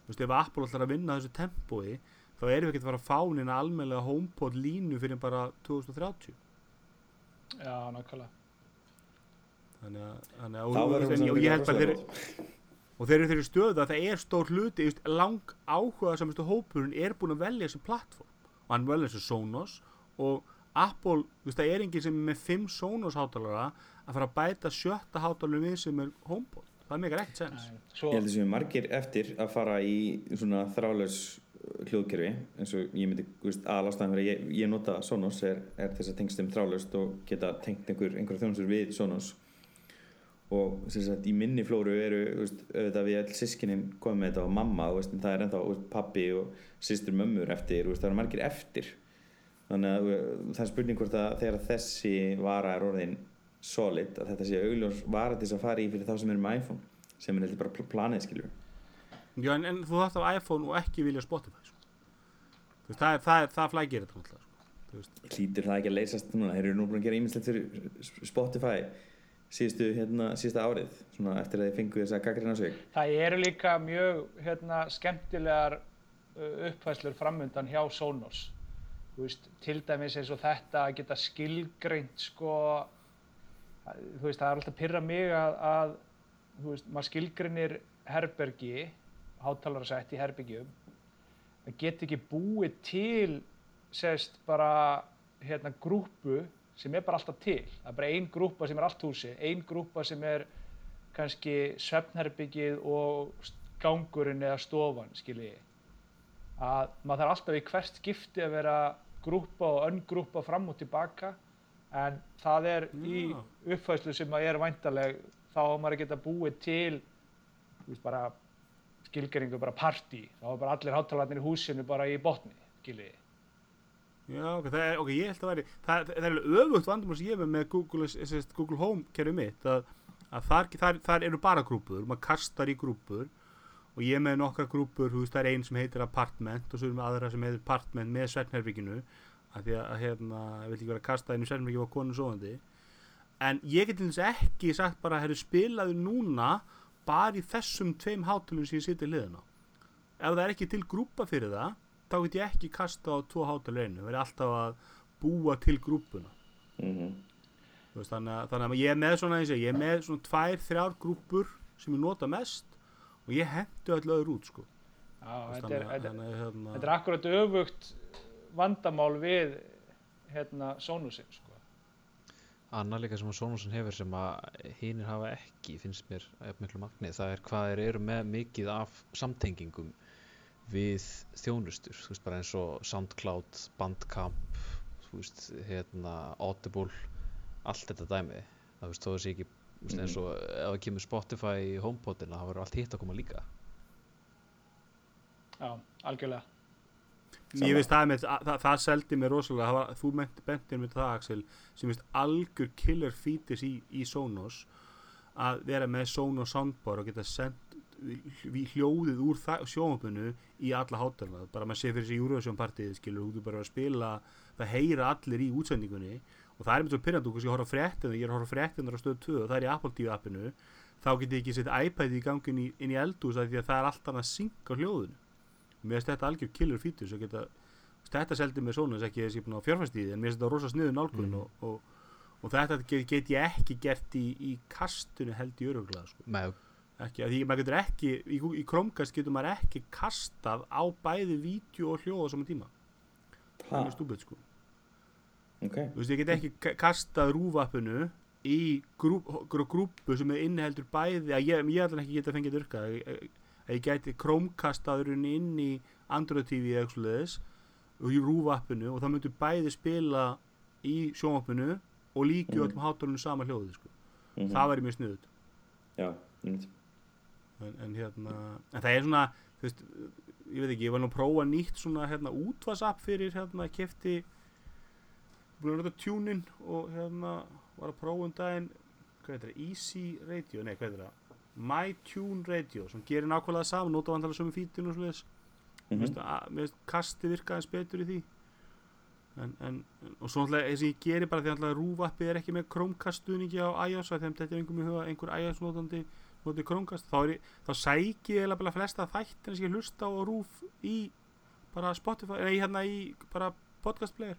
þú veist, ef Apple ætlar að vinna þessu tempói þá erum við ekki að fara að fá neina almennilega HomePod línu fyrir bara 2030 Já, nákvæmlega. þannig að, þannig að og, hún og ég held bara þeir, og þeir eru þeirri stöðu að það er stór hluti just, lang áhuga samistu hópurinn er búin að velja þessi plattform og hann velja þessi Sonos og Apple, just, það er enginn sem er með 5 Sonos hátalara að fara að bæta sjötta hátalara við sem er HomePod. Það er mikið ekkert sens Svo, Ég held að sem er margir eftir að fara í svona þrálaus hljóðkerfi eins og ég myndi, þú veist, aðlástaðan fyrir ég, ég nota Sonos er, er þess að tengst þeim þrálaust og geta tengt einhver, einhver þjónusur við Sonos. Og sem sagt í minni flóru eru þú veist, auðvitað við all sískinin komið með þetta og mamma, þú veist, það er ennþá þú veist, pappi og sýstur mömmur eftir þú veist, það eru margir eftir þannig að veist, það er spurning hvort að þegar þessi vara er orðin solid, að þetta sé augljós vara til þess að fara í fyrir þá sem eru með iPhone sem er heldur bara pl- planið skilur Já, en, en þú þarft af iPhone og ekki vilja Spotify sko. Veist, það, er- það, er- það flækir þetta náttúrulega sko. Hlýtur það ekki að leysast núna þeir eru nú búin að gera ímislegt fyrir Spotify síðustu, hérna, síðustu árið svona eftir að þeir fengu þess að gaggrina sig það eru líka mjög hérna, skemmtilegar uh, uppfæslur framundan hjá Sonos. Veist, til dæmis eins og þetta að geta skilgreint sko, veist, það er alltaf pyrra mig að, að veist, maður skilgreinir herbergi, hátalarasett í herbergjum, að geta ekki búið til, sérst, bara hérna grúpu sem er bara alltaf til. Það er bara ein grúpa sem er allt húsi, ein grúpa sem er kannski svefnherbyggið og gangurinn eða stofan, skiljiði. Að maður þarf alltaf í hvert skipti að vera grúpa og önngrúpa fram og tilbaka. En það er í uppfæslu sem að er væntaleg þá á maður að geta búið til veist, bara skilgeringu bara partí, þá er bara allir hátalarnir í húsinu bara í botni, skiljiði. Já, ok, er, ok, ég held að væri það, það er öfugt vandamál sem ég er með Google, sérst, Google Home kerfið mitt að, að þar, þar, þar eru bara grúpur maður kastar í grúpur og ég með nokkra grúpur, þú veist, það er ein sem heitir apartment og svo erum við aðra sem heitir apartment með svefnherbygginu að því að, hérna, ég vil ekki vera að kasta inn í svefnherbyggi á konu sofandi. En ég get þess ekki sagt bara, herru, spilaðu núna bara í þessum tveim hátalum sem ég sitja í liðina ef það er ekki til grúpa fyrir það þá get ég ekki kasta á tvo hátalur einu. Verði alltaf að búa til grúpuna mm Þú veist, þannig, að, þannig að ég er með svona eins ég er með svona tvær, þrjár grúpur sem ég nota mest og ég hendu öll öðru út sko. Já, Þú þetta er, þannig, að- þetta, hérna, er akkurat öfugt vandamál við hérna Sonusin, sko. Annað líka sem að Sonosin hefur sem að hinnir hafa ekki, finnst mér miklu magni, það er hvað þeir eru með mikið af samtengingum við þjónustur, þú veist bara eins og SoundCloud, Bandcamp, þú veist, hérna, Audible, allt þetta dæmi, það veist, þó að sé ekki, þú veist, eins og ef það kemur Spotify í HomePodina, þá verður allt hitt að koma líka. Já, algjörlega. ég veist það, með, það, það seldi mér rosalega var, þú ment, bentir mér það Axel sem veist algjör killer features í, í Sonos að vera með Sonos soundbar og geta sendt við hljóðið úr sjónvapinu í alla hátalna bara maður sé fyrir þessi Eurovision partíð skilur, þú bara að spila það heyra allir í útsendingunni og það er svo pyrrandu, ég horf á fréttina ég er að horfa á fréttina á stöð 2 og það er í Apple TV appinu þá get ég ekki sett iPad í gangi inn í, inn í eldús af því að það er alltaf að synga hljóðinu. Og mér finnst þetta algjör killer svo geta, þetta seldi mér svona þess ekki að ég sé búin á fjárfæstíði en mér finnst þetta rosa sniðu nálgun Mhm. og, og, og þetta get, get ég ekki gert í, í kastunni held í öruglega sko. Ekki, að því maður getur ekki í, í Chromecast getur maður ekki kastað á bæði vídeo og hljóð á saman tíma. Það er mjög stúpid sko ok, þú veist ég get ekki ka- kastað rúfappinu í grúp, grú, grúpu sem er inniheldur bæði að ég, ég ætla ekki geta fengið dyrka að ég, að ég gæti Chromecastaðurinn inn í Android TV eða eitthvað svoleiðis og í rúfappinu og það myndi bæði spila í sjónvappinu og líki Mhm. öllum hátalunum sama hljóði sko. mm það væri mjög sniðut já, einmitt. en, en hérna en það er svona veist, ég veit ekki, ég var nú að prófa nýtt svona hérna útvarsapp fyrir hérna kefti búin að nota tunin og hérna var að prófa um daginn hvað heitir það, Easy Radio, nei hvað heitir það? My Tune Radio sem gerir nákvæmlega saman, nota vandalega sömu fítinu og Mér finnst að- mér finnst kasti virka aðeins betur í því. En, en, og svo náttúrulega eins og ég geri bara því að rúvappið er ekki með Chromecast stuðningi á iOS þeim þetta er huga einhver iOS notandi notið Chromecast þá, ég, þá sæki ég bara flesta þættir sem ég hlusta á rúf í bara Spotify, nei hérna í bara podcast player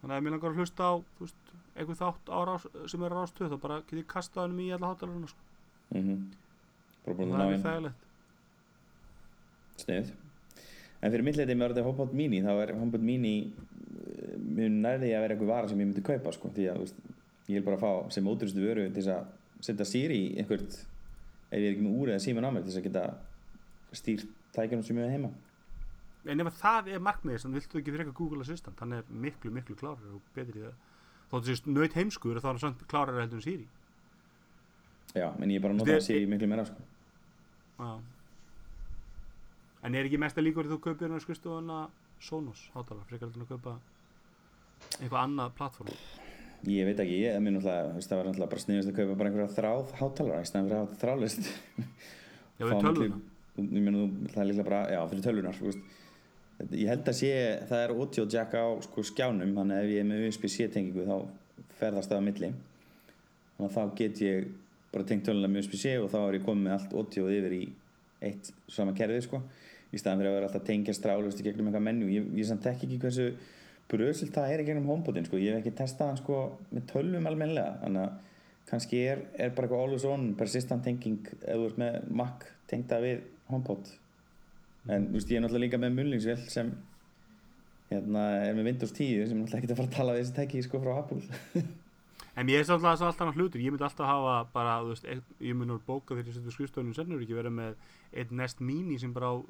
þannig að ef mér langar að hlusta á veist, einhver þátt á rás, sem er á rástöð þá bara get ég kastað hennum í alla hátalaruna sko. mm búin það að er mjög þægilegt Sniðið. En fyrir mitt leiti með orðið HomePod Mini þá er HomePod Mini uh, mjög nærði að vera einhver vara sem ég myndi kaupa sko, því að veist, ég vil bara fá sem ódurstu vöru til þess að setja Siri í einhvert ef ég er ekki með úr eða síman á mér til þess að geta stýrt tækjunum sem ég er heima en ef að það er markmiðið þannig viltu ekki frekar Google Assistant hann er miklu miklu klárari og betri í það þóttu sést nöyt heimskur þá er samt klárari heldur en Siri Já, en ég er bara að nota er- Siri miklu meira sko. En er ekki mesta líkur þú kaupir hann að skristofuna Sonos hátalar frekar heldur en að kaupa eitthvað annað plattform Ég veit ekki, ég, mér náttúrulega, það var náttúrulega bara sniðast að kaupa bara einhverja þráð hátalara í stæðan fyrir að hafa þráðlist Já, við tölvuna. Það er líklega bara, já, fyrir tölvunar þú veist. Ég held að sé, það er audio jack á sko, skjánum þannig að ef ég er með USB-C tengingu þá ferðast það á milli. Þannig að þá get ég bara tengt tölvuna með USB-C og þá er ég komið með allt audio yfir í eitt sama kerfið sko. Í staðan fyrir að vera alltaf að tengja strálust í gegnum eitthvað menju ég, ég samt tekki ekki hversu bröðsilt það er í gegnum homebotin sko. Ég hef ekki testað hann sko með tölvum almennilega. Þannig að kannski er, er bara eitthvað always on persistent tenging ert með Mac tengda við homebot en þú veist ég er náttúrulega líka með mullingsvél sem hérna er með Windows 10 sem náttúrulega ekki að fara að tala við þessi tæki sko frá Apple. En mér er alltaf alltaf annað hlutur, ég myndi alltaf hafa bara, þú veist, ég myndi nú bóka þegar ég setur skrifstofunum sennur ekki vera með einn Nest Mini sem bara á,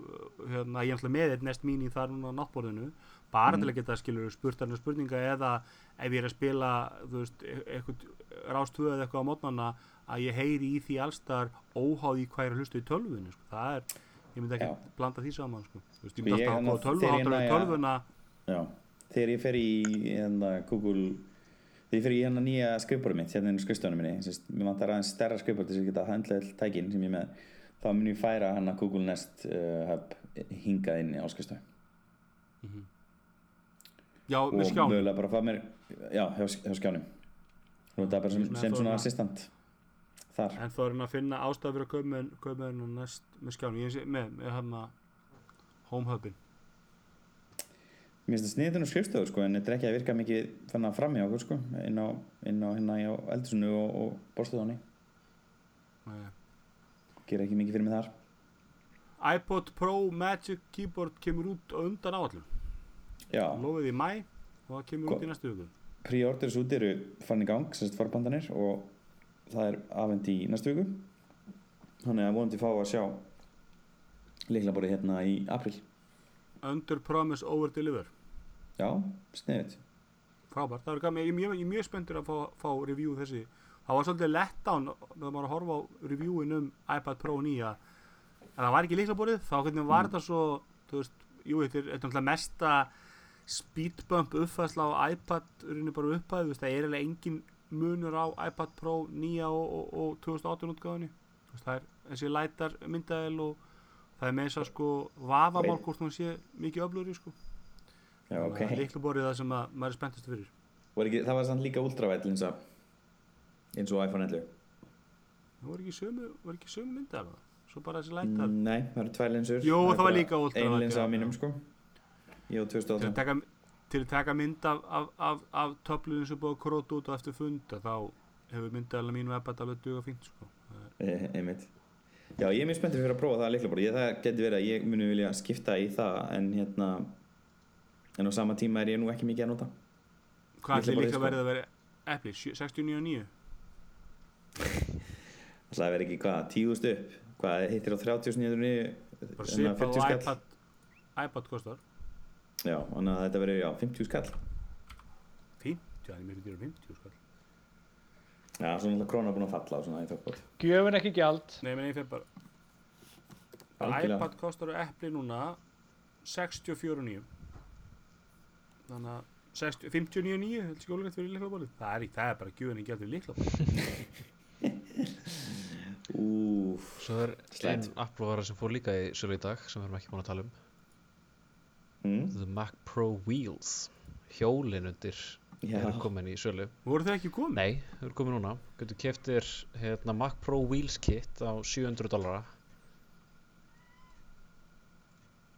hérna, ég er alltaf með einn Nest Mini þar núna á náttborðinu, bara til að geta skilur spurt hann spurninga eða ef ég er að spila, þú veist, e- rástöðu eða eitthvað á mótnana að ég heyri í því allstar óháði hvað ég er að hlusta í tölvunni, sko, það er, ég myndi ekki Já. blanda því saman, sko, Sko, ég myndi ég alltaf hérna- hafa tölvu, ég að- tölvuna, Já, þegar ég fer í hérna, Google þegar ég fer í hérna nýja skrifbóru mitt hérna inn á skrifstofunum minni sérst, mér vantar aðeins stærra skrifbóru til þess að geta handla all tækin sem ég með þá mun ég færa hann að Google Nest uh, hub hingað inn á skrifstofu. Já, og með skján, mögulega bara fá mér já, hjá, hjá skjánum. Og þetta er bara sem, sem svona hérna- assistant þar En þá er hann að finna ástæð fyrir að með, kaupa með hennar næst með skjánu. Ég sé með, með hann að home hubin. mér finnst það sniðið á skrifstofu sko en þetta er ekki að virka mikið þannig að frammi á okkur sko inn á, inn á hérna á eldursunnu og, og borstofunni Nei. gera ekki mikið fyrir mig þar iPod Pro Magic Keyboard kemur út undan áallum. já, Lofið í mæ og það kemur Hva- út í næstu viku. pre-orders út eru farin í gang, sérst forbandanir og það er afhend í næstu viku þannig að vonandi fá að sjá leiklaborið hérna í april Under Promise Over Deliver. já, sniðið Frábært. Það er gaman. Ég er mjög, er spenntur að fá, fá review þessi. Það var svolítið letdown þegar maður horfa á reviewin um iPad Pro 9 að að það var ekki líklaborið. Þá hvernig var þetta svo, þú veist, jú, þetta er, er mesta speedbump uppfæðsla á iPad rauninni bara veist, það er eiginlega engin munur á iPad Pro 9 og, og, og 2018 útgáðinni Þú veist, það er þessi lætar myndaðil og það er með þess að sko vafamál Veit. hvort hún sé mikið öflugri sko. Já, ok, líklaborið það sem að maður er spenntast fyrir. Var ekki, það var samt líka ultravætt linsa eins og iPhone 11 það var ekki sömu, var ekki sömu myndað svo bara þessi lætar. Nei, það eru tvær linsur Jú, það var líka ultravætt, ein linsa já, á mínum sko. Ég og til að 2018 taka, til að taka mynd af, af, af, af töfluðin sem búið að króta út og eftir funda þá hefur myndaðalina mínu iPad alveg duga fínt sko. Það er- e, einmitt. Já, ég er mjög spenntið fyrir að prófa það leiklaborið ég, það geti verið að ég muni vilja skipta í það en hérna en á sama tíma er ég nú ekki mikið að nota. Hvað Lyklaborðið, líka sko. verið að vera Apple 69.9 Það verður ekki hvað, tíðust upp Hvað hittir á 30.900 bara hérna, 40 og skall iPad iPad kostar Já, þannig að þetta verður, já, 50 skall. 50, það er mjög dýra 50 skall. Já, svo náttúrulega krónar búin að falla á svona í þokkbót Gjöfin ekki gjald. nei, menn ég fyrir bara. Algjörlega. iPad kostar á Apple núna 64.9 þannig að 60 59.9 heldur skjólugrætt fyrir líklaborið það er, í- það er bara gjöðin í gæður líklaborið Úf, Svo er einn Apple-vara sem fór líka í sölu í dag sem við erum ekki búin að tala um mm, The Mac Pro Wheels hjólin undir eru komin í sölu Voru þau ekki komið? Nei, þau eru komin núna Getur keftir hérna, Mac Pro Wheels kit á 700 dollara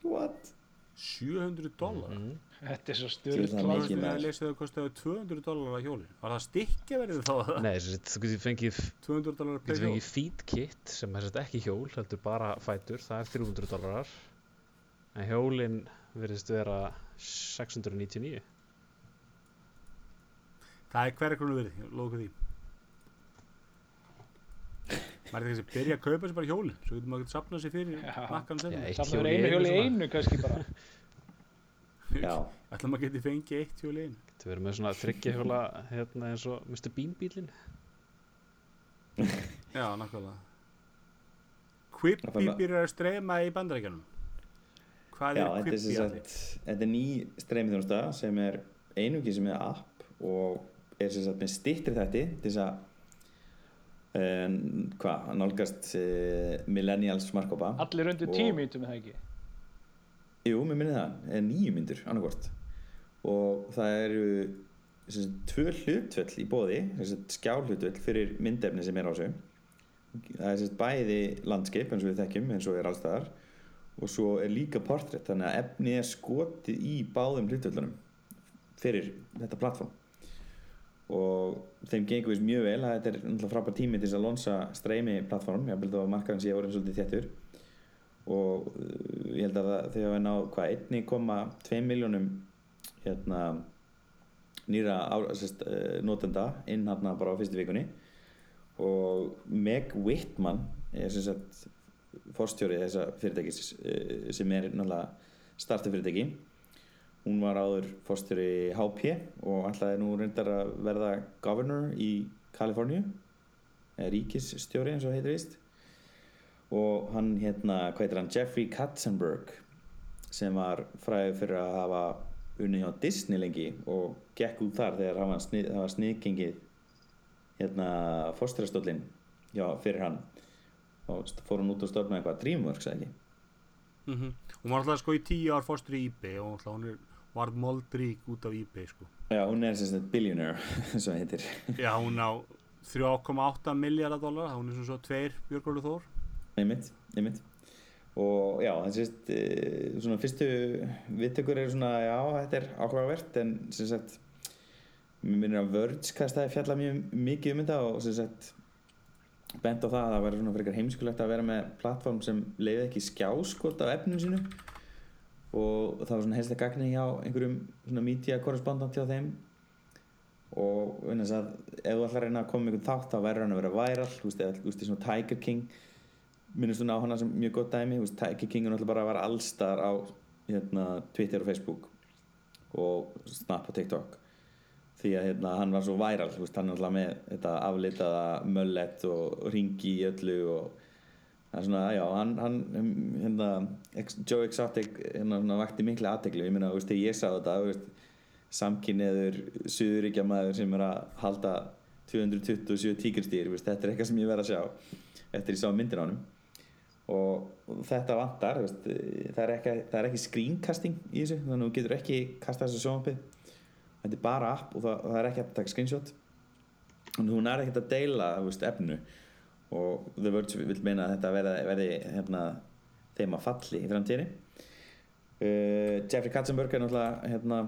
what? 700 dólar? mm. Þetta er svo. Ég með að þau kostiðu 200 dólar að hjóli. Var það stikkja verið þá? Nei, þú getur fengið 200 dólar Þú getur fengið feed kit sem er ekki hjól, heldur bara fætur, það er 300 dólarar en hjólin virðist vera 699 Það er hverja krónu verið, ég lofa því. Maður er þessi að byrja að kaupa sér bara hjólinn, svo getur maður að sapna sér fyrir nakkan sem. hjól í einu hjóli einu kannski bara. Já, Ætla maður geti fengið eitt hjól í einu. Þetta verður með svona þryggja hjóla hérna eins og Mr. Bean bílinn Já, fær ma- byrjar að streyma í bandarækjanum. Hvað já er þetta er Quibi allir? Þetta er ný streymið sem er einungi sem er app og er sem sagt með stittri þætti til þess að um, hvað, nálgast uh, millennials markkópa Allir undir tíu mínutum er það ekki. Jú, mér minni það, er nýju myndur annarkvort og það eru sem sagt, tvö hlutvöll í bóði skjálhlutvöll fyrir myndefni sem er á þessu það er sem sagt, bæði landskip eins og við þekkjum eins og er allstaðar og svo er líka portrétt þannig að efni er skotið í báðum hlutvöllunum fyrir þetta plattform og þeim gengur vist mjög vel þetta er náttúrulega frábær tími til þess að lonsa streymi plattform, ég held að markaðan sé orðin svolítið þéttur. Og uh, ég held að þau hafa náð hvað 1,2 miljónum hérna nýra sest, uh, notenda inn hérna bara á fyrstu vikunni. Og Meg Whitman er sem sagt forstjóri þessa fyrirtækis uh, sem er náttúrulega startup fyrirtæki hún var áður forstjóri HP og ætlaði nú reyndar að verða governor í Kaliforníu ríkisstjóri eins og heitir vist og hann hérna, hvað heitir hann, Jeffrey Katzenberg sem var fræðið fyrir að hafa unni hjá Disney lengi og gekk út þar þegar það var sniðgengið hérna fórstyrastóllin já, fyrir hann st- fór hann út og stofnaði eitthvað Dreamworks ekki Mm Hún var alltaf sko í tíu ár fórstur í eBay og hún er varð moldrík út af eBay sko. já, hún er sem sagt billionaire og það heitir Já, hún á 3,8 miljardar dólar, hún er svona svo tveir Björgólu Þór. einmitt, einmitt og já, þessi e, svona fyrstu viðtökur eru svona já, þetta er áhugavert en sem sagt mér minnir að Verge kastaði fjalla mjög mikið um þetta og sem sagt bent á það að það væri svona frekar heimskulegt að vera með plattform sem leiði ekki skjáskot af efninu sínu og það var svona helst að gagni hjá einhverjum svona media korrespondant hjá þeim. Og þess að ef þú ætlar að reyna að koma einhvern þátt þá verður hann að vera viral. Þú veist, eða, svona Tiger King. Minnst þú á hana sem mjög gott dæmi. Þú veist, Tiger King er náttúrulega bara að vera allstar á hérna, Twitter og Facebook og Snap og TikTok því að hérna, hann var svo viral þú veist, hann er náttúrulega með þetta aflitaða möllet og ringi í öllu og það er svona, já, hann, hann hérna, Joe Exotic hérna, vakti mikla aðteglu, ég veist, þegar ég sá þetta, veist, samkynniður suðuríkja maður sem er að halda 227 tígristýr, veist, þetta er eitthvað sem ég verð að sjá eftir ég sá myndir á honum. Og, þetta vantar, veist, það er ekki, ekki screencasting í þessu, þannig að þú getur ekki kastað þessu sjónvarpið þetta er bara app og það, það er ekki að taka screenshot. Og hún er ekkert að deila veist, efnu. Og The Verge vil meina að þetta verði, verði hérna, þeim að falli í framtíðinni. Uh, Jeffrey Katzenberg er náttúrulega hérna,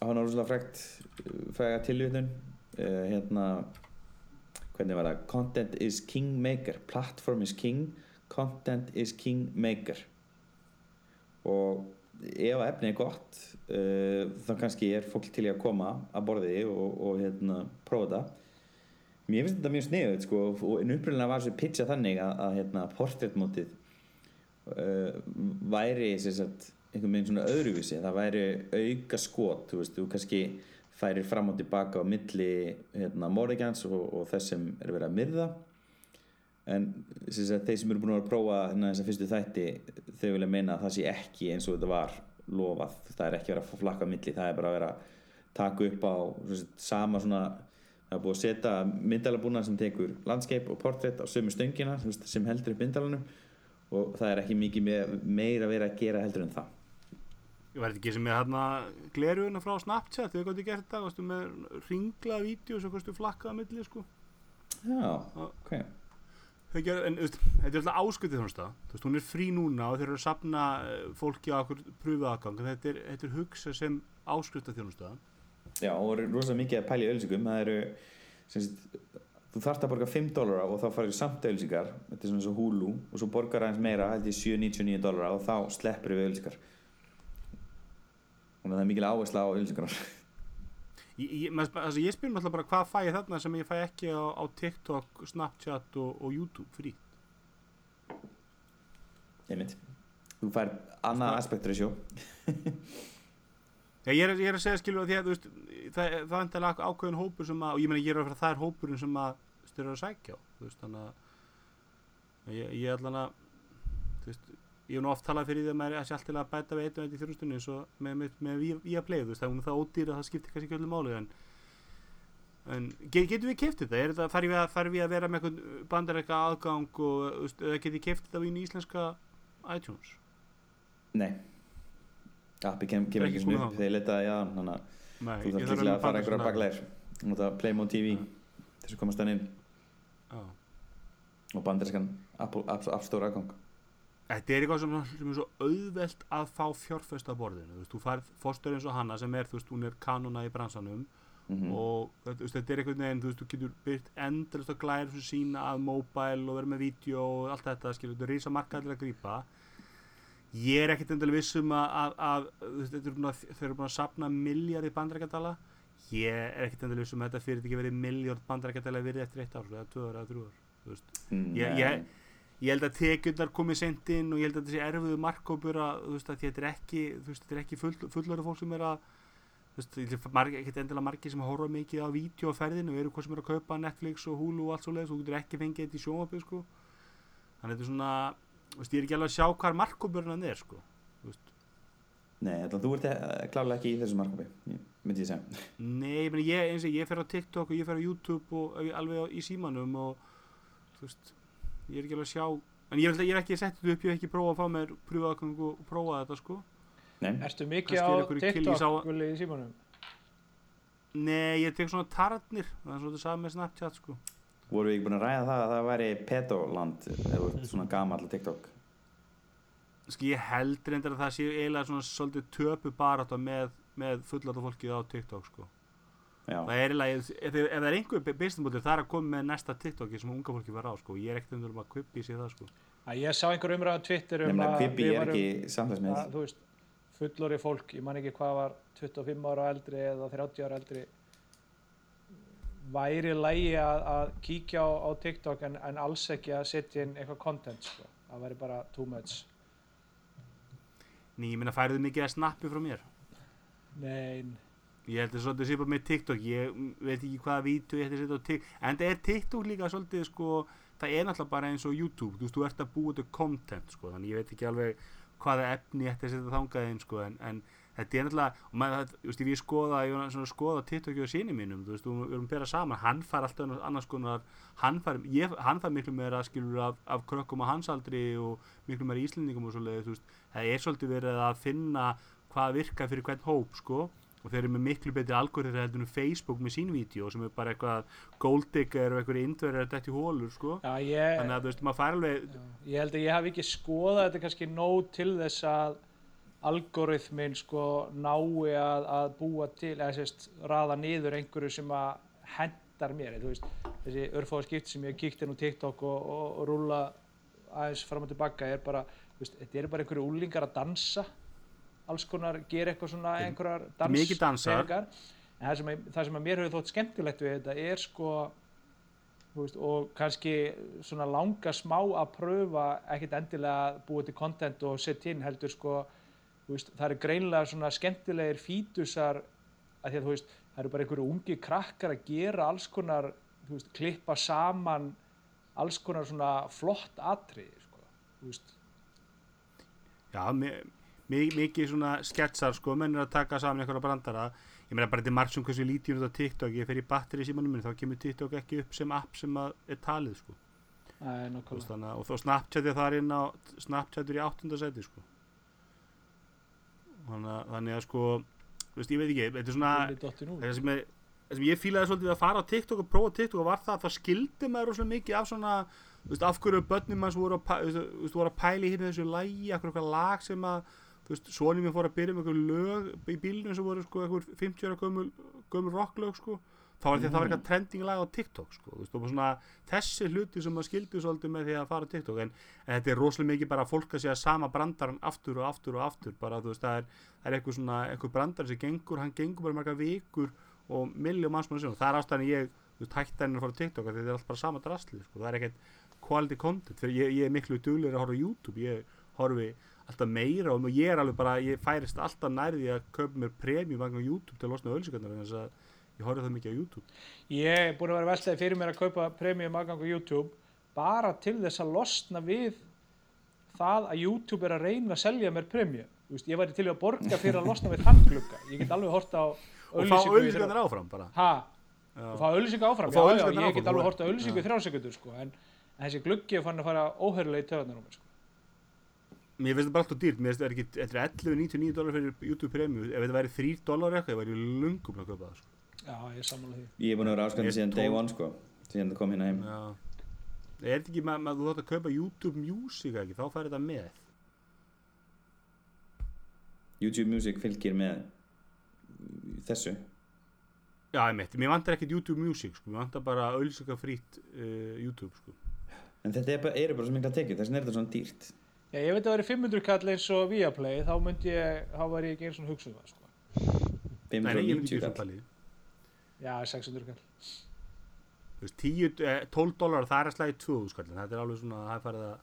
hann er rosalega frægt fræga tilvitnun. Uh, hérna hvernig var það? Content is king maker platform is king. Content is king maker og ef efni er gott uh, þá kannski er fólk til að koma að borði og, og hérna, prófa þetta. Mér finnst þetta mjög sniðuð sko, og uppröðinlega var þessu pitcha þannig að, að hérna, portréttmótið uh, væri sem sagt, einhvern veginn svona öðruvísi. Það væri auka skot þú veist, þú kannski færir fram og tilbaka á milli hérna, morðigjans og, og þess sem er verið að myrða en sagt, þeir sem eru búin að vera að prófa hérna, þessa fyrstu þætti þau vilja meina að það sé ekki eins og þetta var lofað, það er ekki verið að flakka milli það er bara að vera að taka upp á sagt, sama svona það er búið að setja myndalabúna sem tekur landskeip og portrétt á sömu stöngina sem, sem heldur upp myndalanum og það er ekki mikið me- meira verið að gera heldur en það Ég var ekki sem með hérna gleruna frá Snapchat, þau gáttu gert þetta, varstu með ringlaða vídeo sem kostu flakkað að milli, sko. Já, ok. Þau ger, en þetta er alltaf áskutið þjónusta, þú veist, hún er frí núna og þeir eru að sapna eh, fólki á okkur pröfu aðgang, þetta er, þetta er hugsað sem áskutið þjónusta. Já, og er rosalega mikið að pæla í auðlýsingum. Það eru, sagt, þú þarft að borga 5 dólara og þá farið samt auðlýsingar. Þetta er svona og Hulu og svo borgar aðeins meira, held ég 7,99 dólara og þá sleppur við. Þannig að það er mikil áhersla á auðlýsingar. Ég, ég, altså, ég spyr náttúrulega bara hvað fæ ég þarna sem ég fæ ekki á, á TikTok, Snapchat og, og YouTube frí. Einmitt. Þú fær annað aspekt ratio. Já, ég, er, ég er að segja skilur að því að veist, það, það er endilega ákveðin hópur sem að, og ég meina ég er að það er hópurinn sem að styrir að sækja á, veist, þannig að ég, ég allan að, þú veist, ég hef nú oft talað fyrir því að maður er alltaf til að bæta við eitt og eitt í þjónustunni eins og með, með, með play, þú veist, það er það ódýr að það skiptir kannski ekki öllu máli, en en get, getum við þetta, er þetta, þarf við að, þarf við að vera með bandarækka aðgang og, þú eða getið keft þetta í íslenska iTunes? Nei. Appi kem, kemur Ekki ekki þangað. þegar ég letaði að þannig að þú þarf líklega að fara einhverja bakleir. Nota Playmon TV þess að komast Já. og App Store aðgang. Þetta er eitthvað sem, sem er svo auðvelt að fá fjárfest að borðinu, þú veist, þú færð fórstöður eins og hana sem er, þú veist, hún er kanona í bransanum Mm og þetta, þú veist, þetta er einhvern veginn, þú veist, þú getur byrt endalist að glæra sem sína að mobile og vera með vídeo og allt þetta, skilur, þetta er rísa markað til að grípa. Ég er ekkert endalega viss um að, að, að þetta er búin að, þeir eru búin að sapna miljardi bandarækjadala, ég er ekkert endalega viss um að þetta fyrir ekki verið miljard bandarækjadala virði eftir eitt ár, eða tvö ár eða þrjú ár, þú veist. Mm, Ég- ég- ég held að tekjurnar komið sent inn og ég held að sé erfiðu markkópur að að þetta er ekki ekki full, fullari fólk sem er að er ekkert endilega margir sem horfa mikið á vídeo á ferðinu og eru hvað sem er að kaupa Netflix og Hulu og allt svo leiðis og þú getur ekki fengið þetta í sjónvapið sko þannig að þetta er svona veist ég er ekki alveg að sjá hvað markkópurinn er sko veist Nei, ætla, þú ert eh, klárlega ekki í þessu markabi, myndi ég segja. nei ég, ég, eins og ég fer á TikTok og ég fer á YouTube og og alveg á- í símanum og þú veist ég er ekki alveg að sjá en ég, ég er ekki sett þetta upp, ég hef ekki prófað að fá mér pröfaðgang og prófa þetta sko Nei, Ertu mikið á er TikTok Gulli, í símanum? Nei, ég tek svona tarnir það er svona það með Snapchat sko voru við ekki búin að ræða það að það væri pedoland eða svona gamall TikTok. Sko ég held reyndar að það sé eiginlega svona svolítið töpu barátta með, með fullata fólkið á TikTok sko Já, það er eiginlega, ef, ef, ef það er einhver businessmótil það er að koma með næsta TikToki sem unga fólki var á sko. Ég er ekkert um að kvippi sér það sko. Að ég sá einhver umræða á Twitter um nefnilega að við er ekki samfélagsmið. að, þú veist, fullori fólk, ég man ekki hvað var 25 ára eldri eða 30 ára eldri væri lægi að, að kíkja á, á TikTok en, en alls ekki að setja inn eitthvað content sko. það væri bara too much. Ný, ég minna færið mikið að snappi frá mér? Nein, Ég held að svolítið sé bara með TikTok, ég veit ekki hvaða vídeo ég ætti að setja á TikTok, en það er TikTok líka svolítið sko, það er náttúrulega bara eins og YouTube, þú veist, þú ert að búa til content sko, þannig ég veit ekki alveg hvaða efni ég ætti að setja þangað inn sko, en, en þetta er náttúrulega, og maður, það- þú veist, ég skoða, ég skoða TikTok og síni mínum, þú veist, við erum að bera saman, hann fær alltaf annars- konar, hann fær, ég, hann fær miklu meira skilur af, af krökkum á hans aldri og miklu meira íslendingum og veist, það er svolítið verið að finna hvað virkar fyrir hvern hóp, sko, og þeir eru með miklu betri algoritmi heldur en Facebook með sín vídeo sem er bara eitthvað golddigger og eitthvað indverðar dætt í hólur sko. já, ég, þannig að þú veist, maður fær alveg já, ég held að ég hafi ekki skoðað þetta kannski nóg til þess að algoritmin sko nái að, að búa til eða sérst raða niður einhverju sem að hendar mér þú veist, þessi örfáða skipt sem ég hef kíkt inn á TikTok og, og, og rúla aðeins fram og tilbaka er bara, veist, þetta eru bara einhverju úlingar að dansa alls konar, gera eitthvað svona einhverjar dans en það sem, að, það sem að mér hefur þótt skemmtilegt við þetta er sko veist, og kannski svona langa smá að pröfa ekkert endilega að búa til content og setja inn heldur sko veist, það eru greinlega svona skemmtilegir fítusar að því að þú veist það eru bara einhverju ungi krakkar að gera alls konar, þú veist, klippa saman alls konar svona flott atriði sko, þú veist. Já, mi- mi- mikið svona sketsar sko, menn er að taka saman einhverja brandara ég meina bara þetta er margt sem hversu lítið um þetta TikTok ég fer í batteri símanum minn þá kemur TikTok ekki upp sem app sem er talið sko. veist, nákvæmlega þannig, og þá Snapchat er þar inn á Snapchat er í áttunda seti sko. þannig að, þannig að sko veist, ég veit ekki, þetta er svona það sem, sem ég fílaði svolítið að fara á TikTok og prófa TikTok og var það að það skildi maður rosalega mikið af svona veist, af hverju börnum manns voru að, veist, voru að pæli hérna þessu lægi, af hverju eitthvað lag sem að þú veist, svonið mér fór að byrja með eitthvað lög í bílnum sem voru sko eitthvað 50 ára gömul, gömul rocklög sko. Þá var því að það var eitthvað trending lag á TikTok sko, þú veist, og svona þessi hluti sem maður skildi svolítið með því að fara á TikTok en, en þetta er rosalega mikið bara að fólk að segja sama brandarann aftur og aftur og aftur bara þú veist, það er, það er eitthvað svona eitthvað brandar sem gengur, hann gengur bara marga vikur og milljum mannsmann sem það er ástæðan ég, þú veist, hætti henni að fara á TikTok þetta er alltaf bara sama drasli, sko, það er ekkert quality content, fyrir ég, ég er miklu duglegri að horfa á YouTube, ég horfi alltaf meira og ég er alveg bara, ég færist alltaf nærði að kaupa mér premium vegna á YouTube til að losna ölsingarnar en þess að ég horfi það mikið á YouTube Ég er búin að vera veltaði fyrir mér að kaupa premium aðgang á YouTube bara til þess að losna við það að YouTube er að reyna að selja mér veist, ég væri til í að borga fyrir að losna við þann glugga. Ég get alveg horta á og fá í ölsingarnar áfram bara Ha, Já. og fá auðlýsingu áfram. Og Já, já, auglýsingarnar ég get alveg horta auðlýsingu í þrjá sekundur, sko. En, en þessi gluggi er fann að fara óhörlega í á mér, sko. Mér finnst það bara alltaf dýrt, mér finnst það er ekki, þetta er 11,99 dólar fyrir YouTube Premium, ef þetta væri 3 dólar eitthvað, ég væri lungum að kaupa það, sko. Já, ég er sammála því. Ég er búin að vera áskandi Ég síðan day one sko síðan það kom hérna heim Já. Er þetta ekki með, að þú þátt að kaupa YouTube Music ekki, þá fær þetta með. YouTube Music fylgir með þessu Já, ég mitt, mér vantar ekkert YouTube Music, sko, mér vantar bara ölsika frýtt uh, YouTube, sko. En þetta er bara, eru bara svo mikla tekið, þess vegna er þetta svona dýrt Já, ég veit að það væri 500 kall eins og Viaplay, þá myndi ég, þá væri ég ekki eins og hugsa um það, sko. Nei, nei, ég myndi 590 ekki svo kall. Já, 600 kall. Þú veist, 10, eh, 12 dólar, það er að slæði 2000 skallin, þetta er alveg svona, það er farið að,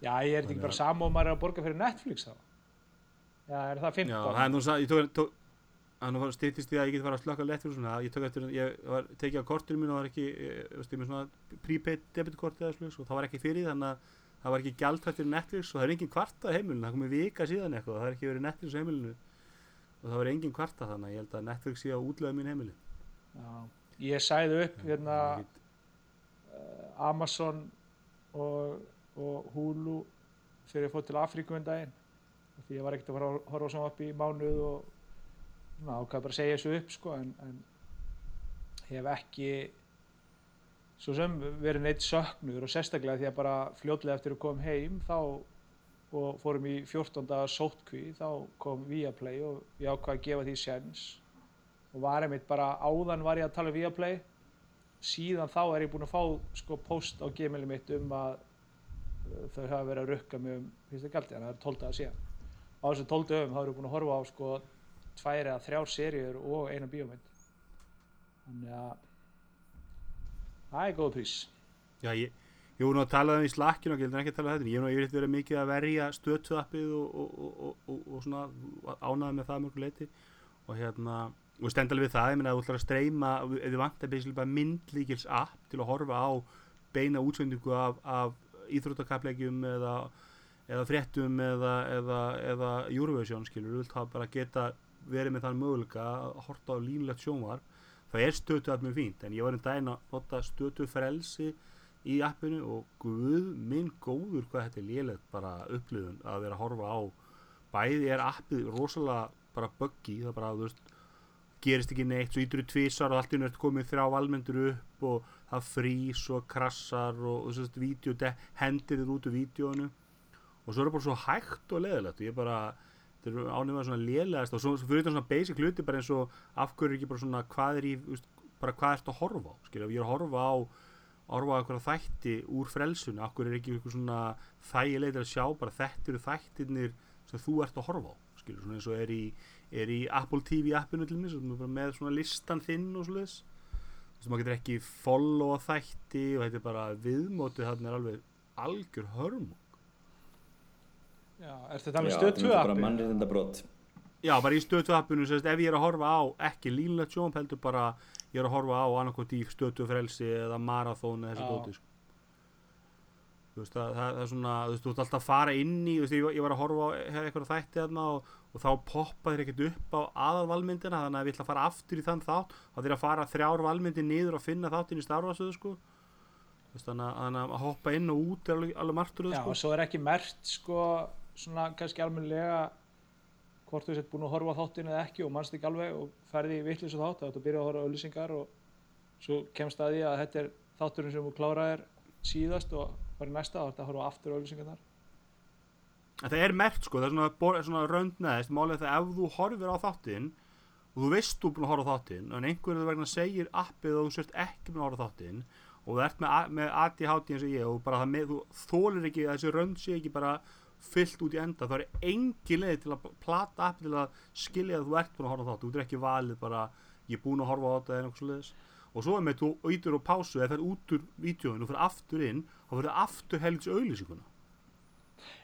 Já, ég er þetta ekki bara sama og maður er að borga fyrir Netflix þá. Já, er það 15? já, það er nú, sa- ég tók, tók, það nú stýttist því að ég get fara að slökka lett fyrir svona, ég tók eftir, ég var tekið á kortinu mínu og það var ekki, ég, veist, ég með svona prepaid debitkort eða slugs og það var ekki fyrir þannig að það var ekki gjaldfætt fyrir Netflix og það er engin kvarta heimilinu, það komið vika síðan eitthvað, það er ekki verið Netflix heimilinu og það var engin kvarta þannig ég held að Netflix sé á útlega mín heimili. Já, ég sæði upp hérna uh, Amazon og, og Hulu fyrir ég fótt til Afríku um daginn því ég var ekkert að horfa á sjónvarp í mánuð og ákvað bara að segja þessu upp sko en, en hef ekki svo sem verið neitt söknur og sérstaklega því að bara fljótlega eftir að kom heim þá og fórum í 14. sótkví þá kom Viaplay og ég ákvað að gefa því séns og var einmitt bara áðan var ég að tala um Viaplay síðan þá er ég búinn að fá sko post á gmailið mitt um að uh, þau hafa verið að rukka mig um fyrsta galdi, þannig að það er 12 dagar síðan á þessu 12 dögum þá erum búin að horfa á sko tvær eða þrjár seríur og eina bíómynd þannig að það er góð prís Já, ég, ég voru nú að tala um í slakkinu og gildur ekki að tala um þetta, ég hef nú yfirleitt verið mikið að verja stöðtöðappið og, og, og, og, svona ánæði með það að mörgu leiti og hérna, og stend alveg við það, ég meina að þú ætlar að streyma, ef þið basically bara myndlíkils app til að horfa á beina útsendingu af, af íþróttakaplegjum eða, eða fréttum eða, eða, eða Eurovision skilur, þú vilt hafa bara geta verið með þann möguleika að horta á línulegt sjónvarp það er stötu app mjög fínt en ég var um daginn að nota stötu frelsi í appinu og guð minn góður hvað þetta er lélegt bara upplifun að vera að horfa á. Bæði er appið rosalega bara buggy það bara þú veist gerist ekki neitt svo ítur í tvísar og allt í nögt komið þrjá valmendur upp og það frýs og krassar og, vídeo hendir þér út úr vídeoinu og svo er það bara svo hægt og leðilegt og ég bara þetta eru ánefnað svona lélegast og svo, svo fyrir þetta svona basic hluti bara eins og af hverju er ekki bara svona hvað er í bara hvað ertu að horfa á skilja, ég er að horfa á horfa á eitthvað þætti úr frelsunu af hverju er ekki eitthvað svona þægilegir að sjá bara þetta eru þættirnir sem þú ert að horfa á skilja, svona eins og er í, er í Apple TV appinu til mér, með svona listan þinn og svoleiðis. Þess að maður getur ekki follow á þætti og þetta er bara viðmótið þarna er alveg algjör hörm Já, er þetta alveg Já, stöð þetta 2 er bara appi? mannréttinda brot Já, bara í stötu appinu, sérst, ef ég er að horfa á ekki línlegt sjónp heldur bara ég er að horfa á annarkot í stötu frelsi eða marathón eða þessi Já. dóti sko. þú veist, það, það, er svona þú veist, þú ert alltaf að fara inn í þú veist, ég, var- ég var að horfa á hefði eitthvað þætti þarna og, og þá poppa þér ekkert upp á aðalvalmyndina þannig að ég ætla að fara aftur í þann þátt þá þér að fara þrjár valmyndi niður og finna þáttin í starfasöðu sko. Þú veist, þannig, að, að hoppa inn og út er alveg, alveg margt úr Já, það sko. og svo er ekki mert sko svona kannski almennilega hvort þú sett búin að horfa þáttinn eða ekki og mannst ekki alveg og ferði í vittlis og þátt þá ættu að byrja að horfa auðlýsingar og svo kemst að því að þetta er þátturinn sem þú kláraðir síðast og í næsta þá ættu að horfa aftur auðlýsingarnar það er mert sko, það er svona, svona rönd neðist, málið það ef þú horfir á þáttinn og þú veist þú búin að horfa á þáttinn en einhverju vegna segir appið að þú sért ekki búin að horfa á þáttinn og þú ert með, með ADHD eins og ég og bara það með, þú þólir ekki þessi rönd sé ekki bara fyllt út í enda. Það er engi leið til að plata appið til að skilja að þú ert búin að horfa á þátt. Þú ert ekki valið bara ég er búin að horfa á þetta eða eitthvað svoleiðis. Og svo er með þú ítur og pásu eða fer út úr vídjóinu og fer aftur inn þá fyrir aftur helgis auðlýsinguna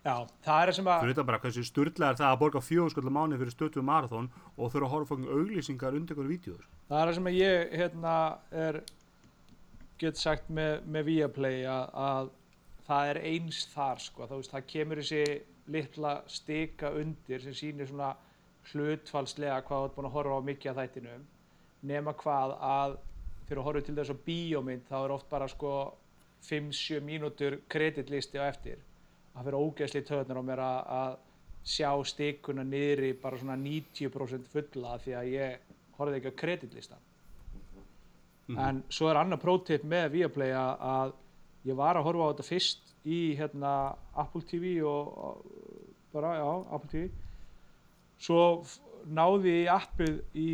Já, það er það sem að Fyrir þetta bara hversu sturla er það að borga fjóðskallar mánu fyrir stötu marathón og þurfa að horfa fokkin auglýsingar undir einhverju vídeoður. það er það sem að ég hérna er get sagt með, með Viaplay að, að það er eins þar sko, þá veist, það kemur þessi litla stika undir sem sýnir svona hlutfalslega hvað þú ert búin að horfa á mikið af þættinum nema hvað að þegar þú horfir til þess að bíómynd þá er oft bara sko 5-7 mínútur kreditlisti á eftir. Það fyrir ógeðsli töðunar á mér að, að sjá stikuna niðri bara svona 90% fulla því að ég horfði ekki á kreditlistan en svo er annar prótipp með Viaplay að, að ég var að horfa á þetta fyrst í hérna Apple TV og, bara, já, Apple TV svo náði ég appið í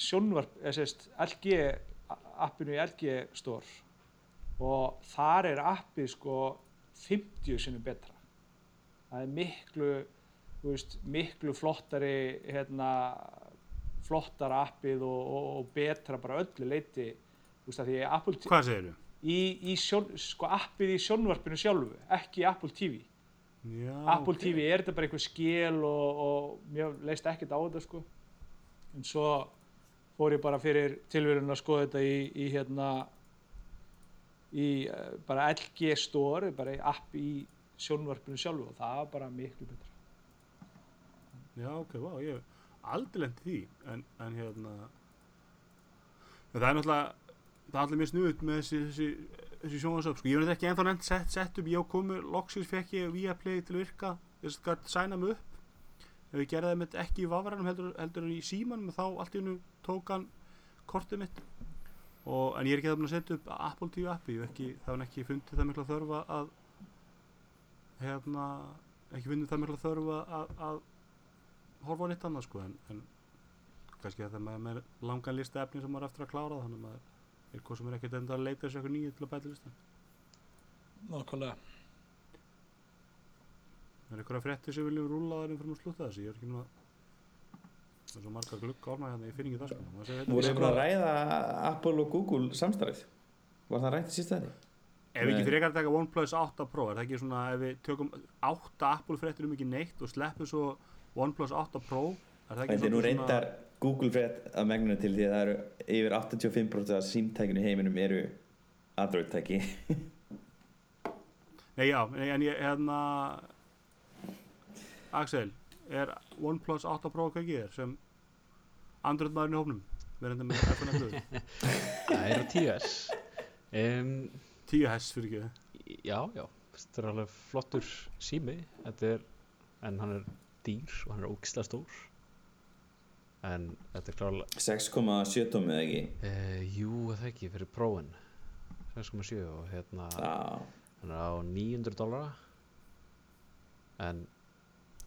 sjónvarp, eða sérst LG appinu í LG Store. Og þar er appið sko 50 sinnum betra. Það er miklu veist, miklu flottari hérna, flottara appið og, og, og betra bara öllu leiti þú veist að því Apple, T- Hvað segir þú? Í, í sjón, sko appið í sjónvarpinu sjálfu ekki Apple TV Já, Apple TV er þetta bara eitthvað skil og, og mér leist ekkert á þetta sko. En svo fór ég bara fyrir tilverun að skoða þetta í, í hérna í uh, bara LG Store bara í app í sjónvarpinu sjálfu og það var bara miklu betra. Já, ok, vá, ég hef aldrei lent í því, en, en hérna, en það er náttúrulega, það er allir mjög snuðut með þessi, þessi, þessi sjónvarsöp, sko, ég þetta ekki ennþá nefnt sett, sett upp, ég á komu, loksins fekk ég Viaplay til að virka, þess að gæti sæna mig upp, ef ég gerði það ekki í vafranum heldur, heldur en í símanum, þá allt í hennu tók hann kortið mitt, og, en ég er ekki það búin að setja upp Apple TV appi, ekki, það var ekki fundið það mikla þörfa að, hérna, ekki fundið það mikla þörfa að, að horfa á nýtt annað sko. En, en kannski að það með, langan lista efni sem maður eftir að klára þannig að maður er hvað sem er ekkert enda að leita þessu eitthvað nýju til að bæta listan. Nákvæmlega. Það er eitthvað frétti sem viljum rúla þar fyrir að slúta þessu? Ég er ekki nú að það er svo marga glugga á mig hérna ég finn ekki það sko þetta? þið búin að ræða Apple og Google samstarfið? Var það rætt í sísta þetta? ef við ekki frekar að taka OnePlus 8 Pro er það ekki svona ef við tökum 8 Apple fréttir um ekki neitt og sleppum svo OnePlus 8 Pro er það ekki Þetta Google frétt að megnuna til því að það eru yfir 85% af símtækinu í heiminum eru Android-tæki. Nei, já, en ég, hérna Axel, er OnePlus 8 Pro hvað ekki er sem Android maðurinn í hófnum verðandi með iPhone 11 Það er á 10S um, 10 hess fyrir ekki Já, já, þetta er alveg flottur sími. Þetta er, en hann er dýr og hann er ógislega stór en þetta er klárlega 6,7 tómið ekki? Uh, Jú, er það ekki, fyrir prófin. 6,7 og hérna Já, hann er á 900 dólara en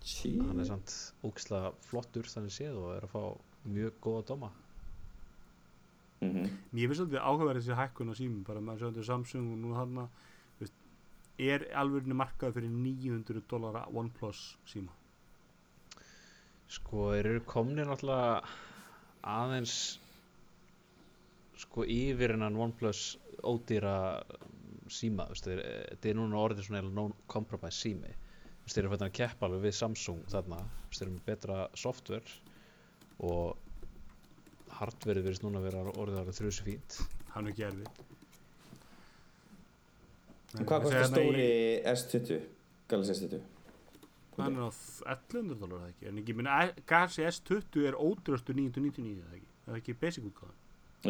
sí hann er samt ógislega flottur þannig séð og er að fá mjög góða dóma. Mhm. Mér finnst þetta áhugaverð þessi hækkun á símum bara maður sjöndi Samsung og nú hann er alveg markað fyrir 900 dólara OnePlus síma Sko, þeir eru komnir náttúrulega aðeins sko yfir hennan OnePlus ódýra síma, þú veist, þeir, þetta er núna orðið svona non-compromise sími þú veist, þeir eru fættin að keppa alveg við Samsung þarna, þú veist, þeir eru með betra software og hardverið verðist núna að vera orðið alveg þrjusu fínt hann er En Hvað kostar stóri S20? Galaxy S20? Hann er á 1100 dólar eða ekki? En ekki, minna, Galaxy S20 er ódröstu 999 eða ekki, það er ekki basic útgáðan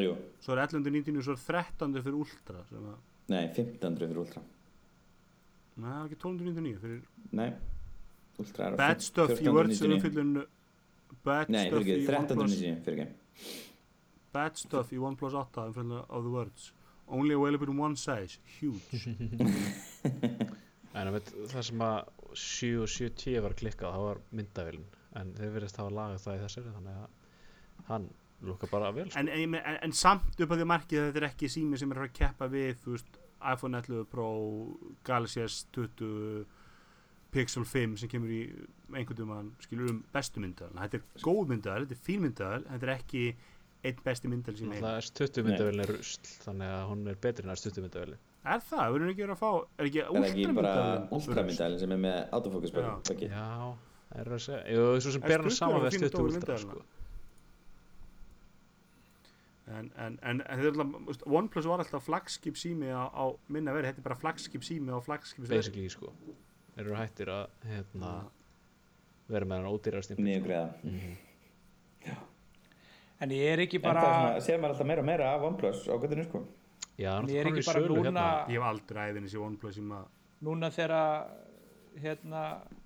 Jú, svo er 1199 svo er 13 fyrir Ultra sem að, nei, 1500 fyrir Ultra. Er ekki 1299 fyrir Nei, Ultra er Bad Stuff í 1499. Words umfyllun bad Nei, stuff fyrir í ekki, 13. OnePlus síðan, fyrir ekki. bad stuff í OnePlus 8 in front of the words. Only available in one size, huge. En að veit, það sem að 7 og 7.10 var klikkað, það var myndavélin. En þeir verðist hafa lagað það í þessari þannig að hann lúka bara vel sko. en, en, en, en samt upp á því markið þetta er ekki sími sem er að að keppa við þú veist, iPhone 11 Pro Galaxy S20 Pixel 5 sem kemur í einhvern veginn skilur um bestu myndaðal þetta er góð myndaðal, þetta er fín myndaðal þetta er ekki einn besti myndaðal sem Náttúrulega S20 myndavélin er rusl þannig að hún er betri en S20 myndavélin er það, við erum ekki verið að fá er ekki Er það ekki bara ultramyndavélin ultramyndælinn sem er með autofocus Já. Já, það er að segja Jú, svo sem S20 ber hann saman við fín S20 dór Ultra myndavél. sko. en, en, en, er alltaf, OnePlus var alltaf flagskip sími á, á minna veri, þetta er bara flagskip sími á flagskip Basically sko Þeir eru hættir að hérna, vera með hann ódýrar stimpil Niður greiða. Mhm. En ég er ekki En bara, séð maður alltaf meira og meira af OnePlus á göttinu, sko. Já, ég er ekki bara núna, hérna. Ég hef aldrei æðin þessi OnePlus sem að núna þegar hérna,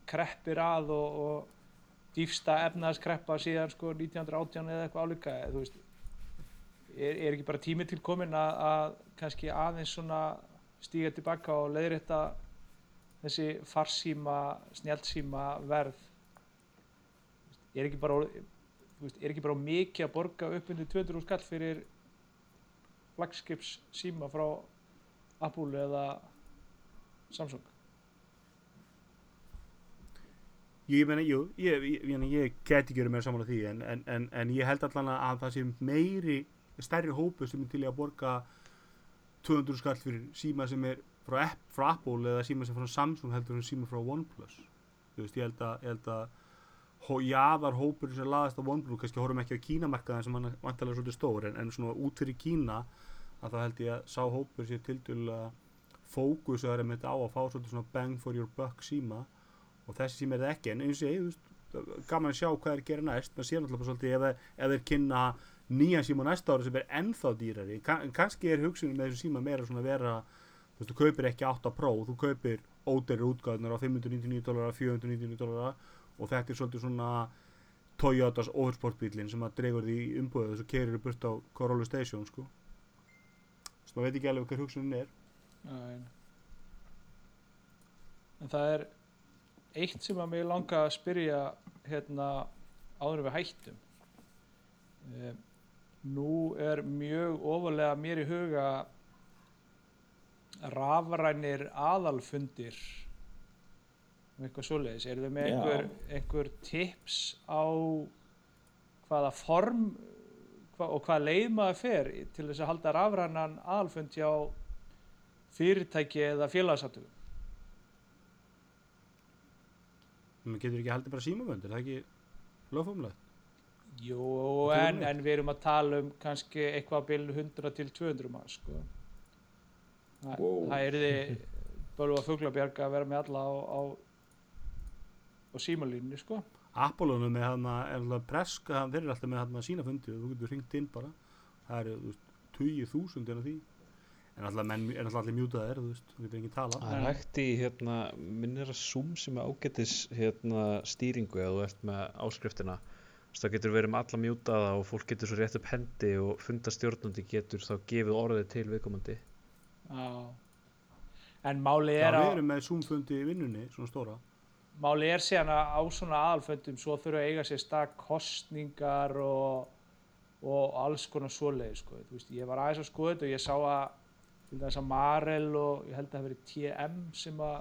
kreppir að og, og dýfsta efnaðskreppa síðan sko 1918 eða eitthvað álíka veist, er, er ekki bara tími til komin að, að kannski aðeins svona stíga tilbaka og leiðrétta þessi farsíma, snjálfsíma verð? Er ekki bara veist, er ekki bara mikið að borga upp undir 200 skall fyrir flagskips síma frá Apple eða Samsung? Jú, ég meina, jú, ég, ég, ég, ég get ekki verið með saman á því en, en, en, en ég held allan að það sé meiri, stærri hópu sem er til að borga 200 skall fyrir síma sem er frá, frá Apple eða síma sem er frá Samsung heldur en síma frá OnePlus. Þú veist, ég held að, að jaðar hópur sem laðast á OnePlus kannski horfum ekki á Kínamarkaðin sem hann er vantarlega svolítið stór en, en svona út fyrir Kína að þá held ég að sá hópur sér til dælu fókus að með þetta á að fá svolítið svona bang for your buck síma. Og þessi sími er það ekki en eins og ég, þú veist, gaman að sjá hvað er að gera næst. Maður sér náttúrulega svolítið ef, ef þeir kynna nýja síma næsta ári sem er ennþá dýrari. Kann, kannski er hugsunum með þessu síma meira svona að vera þú veist, þú kaupir ekki 8 Pro þú kaupir ódæri útgáðunar á 599 dólar 499 dólar og þetta er svolítið svona Toyotas oversportbílinn sem að dregur því umbúið þess að kerir burt á Corolla Station sko þess að maður veit ekki alveg hvað hugsunin er Nei. En það er eitt sem að mig langa að spyrja hérna áður við hættum. E, nú er mjög ofalega mér í huga rafrænir aðalfundir eitthvað svoleiðis. Eru þið með einhver, einhver tips á hvaða form hva, og hvaða leið maður fer til þess að halda rafrænan aðalfund hjá fyrirtæki eða félagsatöku maður getur ekki haldið bara símavönd er það ekki lögfómlegt Jú, er en, en við erum að tala um kannski eitthvað bilinu 100 til 200 mann sko. Þa, Wow. það er þið bölva fuglabjarga að vera með alla á, á, á símalínni sko. Apollo með hann er alltaf preska þeir eru alltaf með hann sína fundi og þú getur ringt inn bara. Það eru þú veist, 20.000 en því. En alltaf menn er alltaf allir mjútaðir þú veist, þú getur enginn tala Það er hægt í hérna, minnir að Zoom sem er ágætis hérna, stýringu eða þú ert með áskriftina. Það getur verið með alla mjútaða og fólk getur svo rétt upp hendi og fundastjórnandi getur þá gefið orðið til viðkomandi. Já. En máli Já, er, við að, erum með Zoom-fundi í vinnunni, svona stóra máli er síðan að á svona aðalfundum svo þurfa að eiga sér stað kostningar og, og alls konar svoleið sko. Þú veist, ég var aðeins að skoða þetta og ég sá að til dæmis að Marel og ég held að það hafi verið TM sem að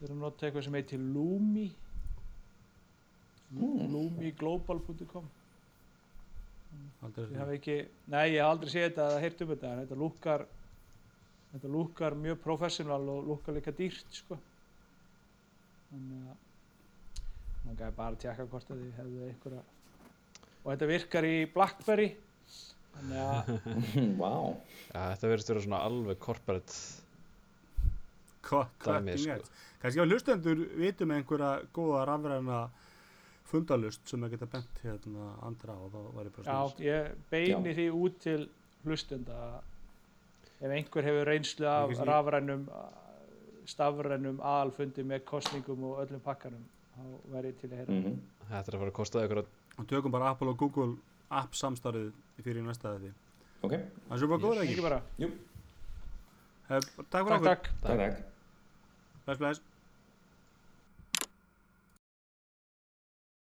erum að nota eitthvað sem heitir Lumi. Lumiglobal.com Aldrei ég hef ekki, nei ég hef aldrei séð þetta eða heyrt um þetta en þetta lúkkar þetta lúkkar mjög professional og lúkkar líka dýrt sko þannig að það gæði bara að tjekka hvort að þið hefðu einhverja og þetta virkar í Blackberry þannig að Vá. Já, þetta verðist vera svona alveg corporate cutting sko. kannski á hlustendur vitum einhverja góða rafræna fundalust sem að geta bent hérna andra og þá væri bara já, svona ég beini Já. því út til hlustenda ef einhver hefur reynslu Ég af rafrænum stafrænum aðalfundi með kostningum og öllum pakkanum þá væri ég til að heyra. Mm Þetta er að fara að kosta ykkur að og tökum bara Apple og Google app samstarfið fyrir næsta þetta ok, það er svo bara góður ekki? Ekki bara, Hef, takk fyrir takk okkur. takk. Takk takk. Bless bless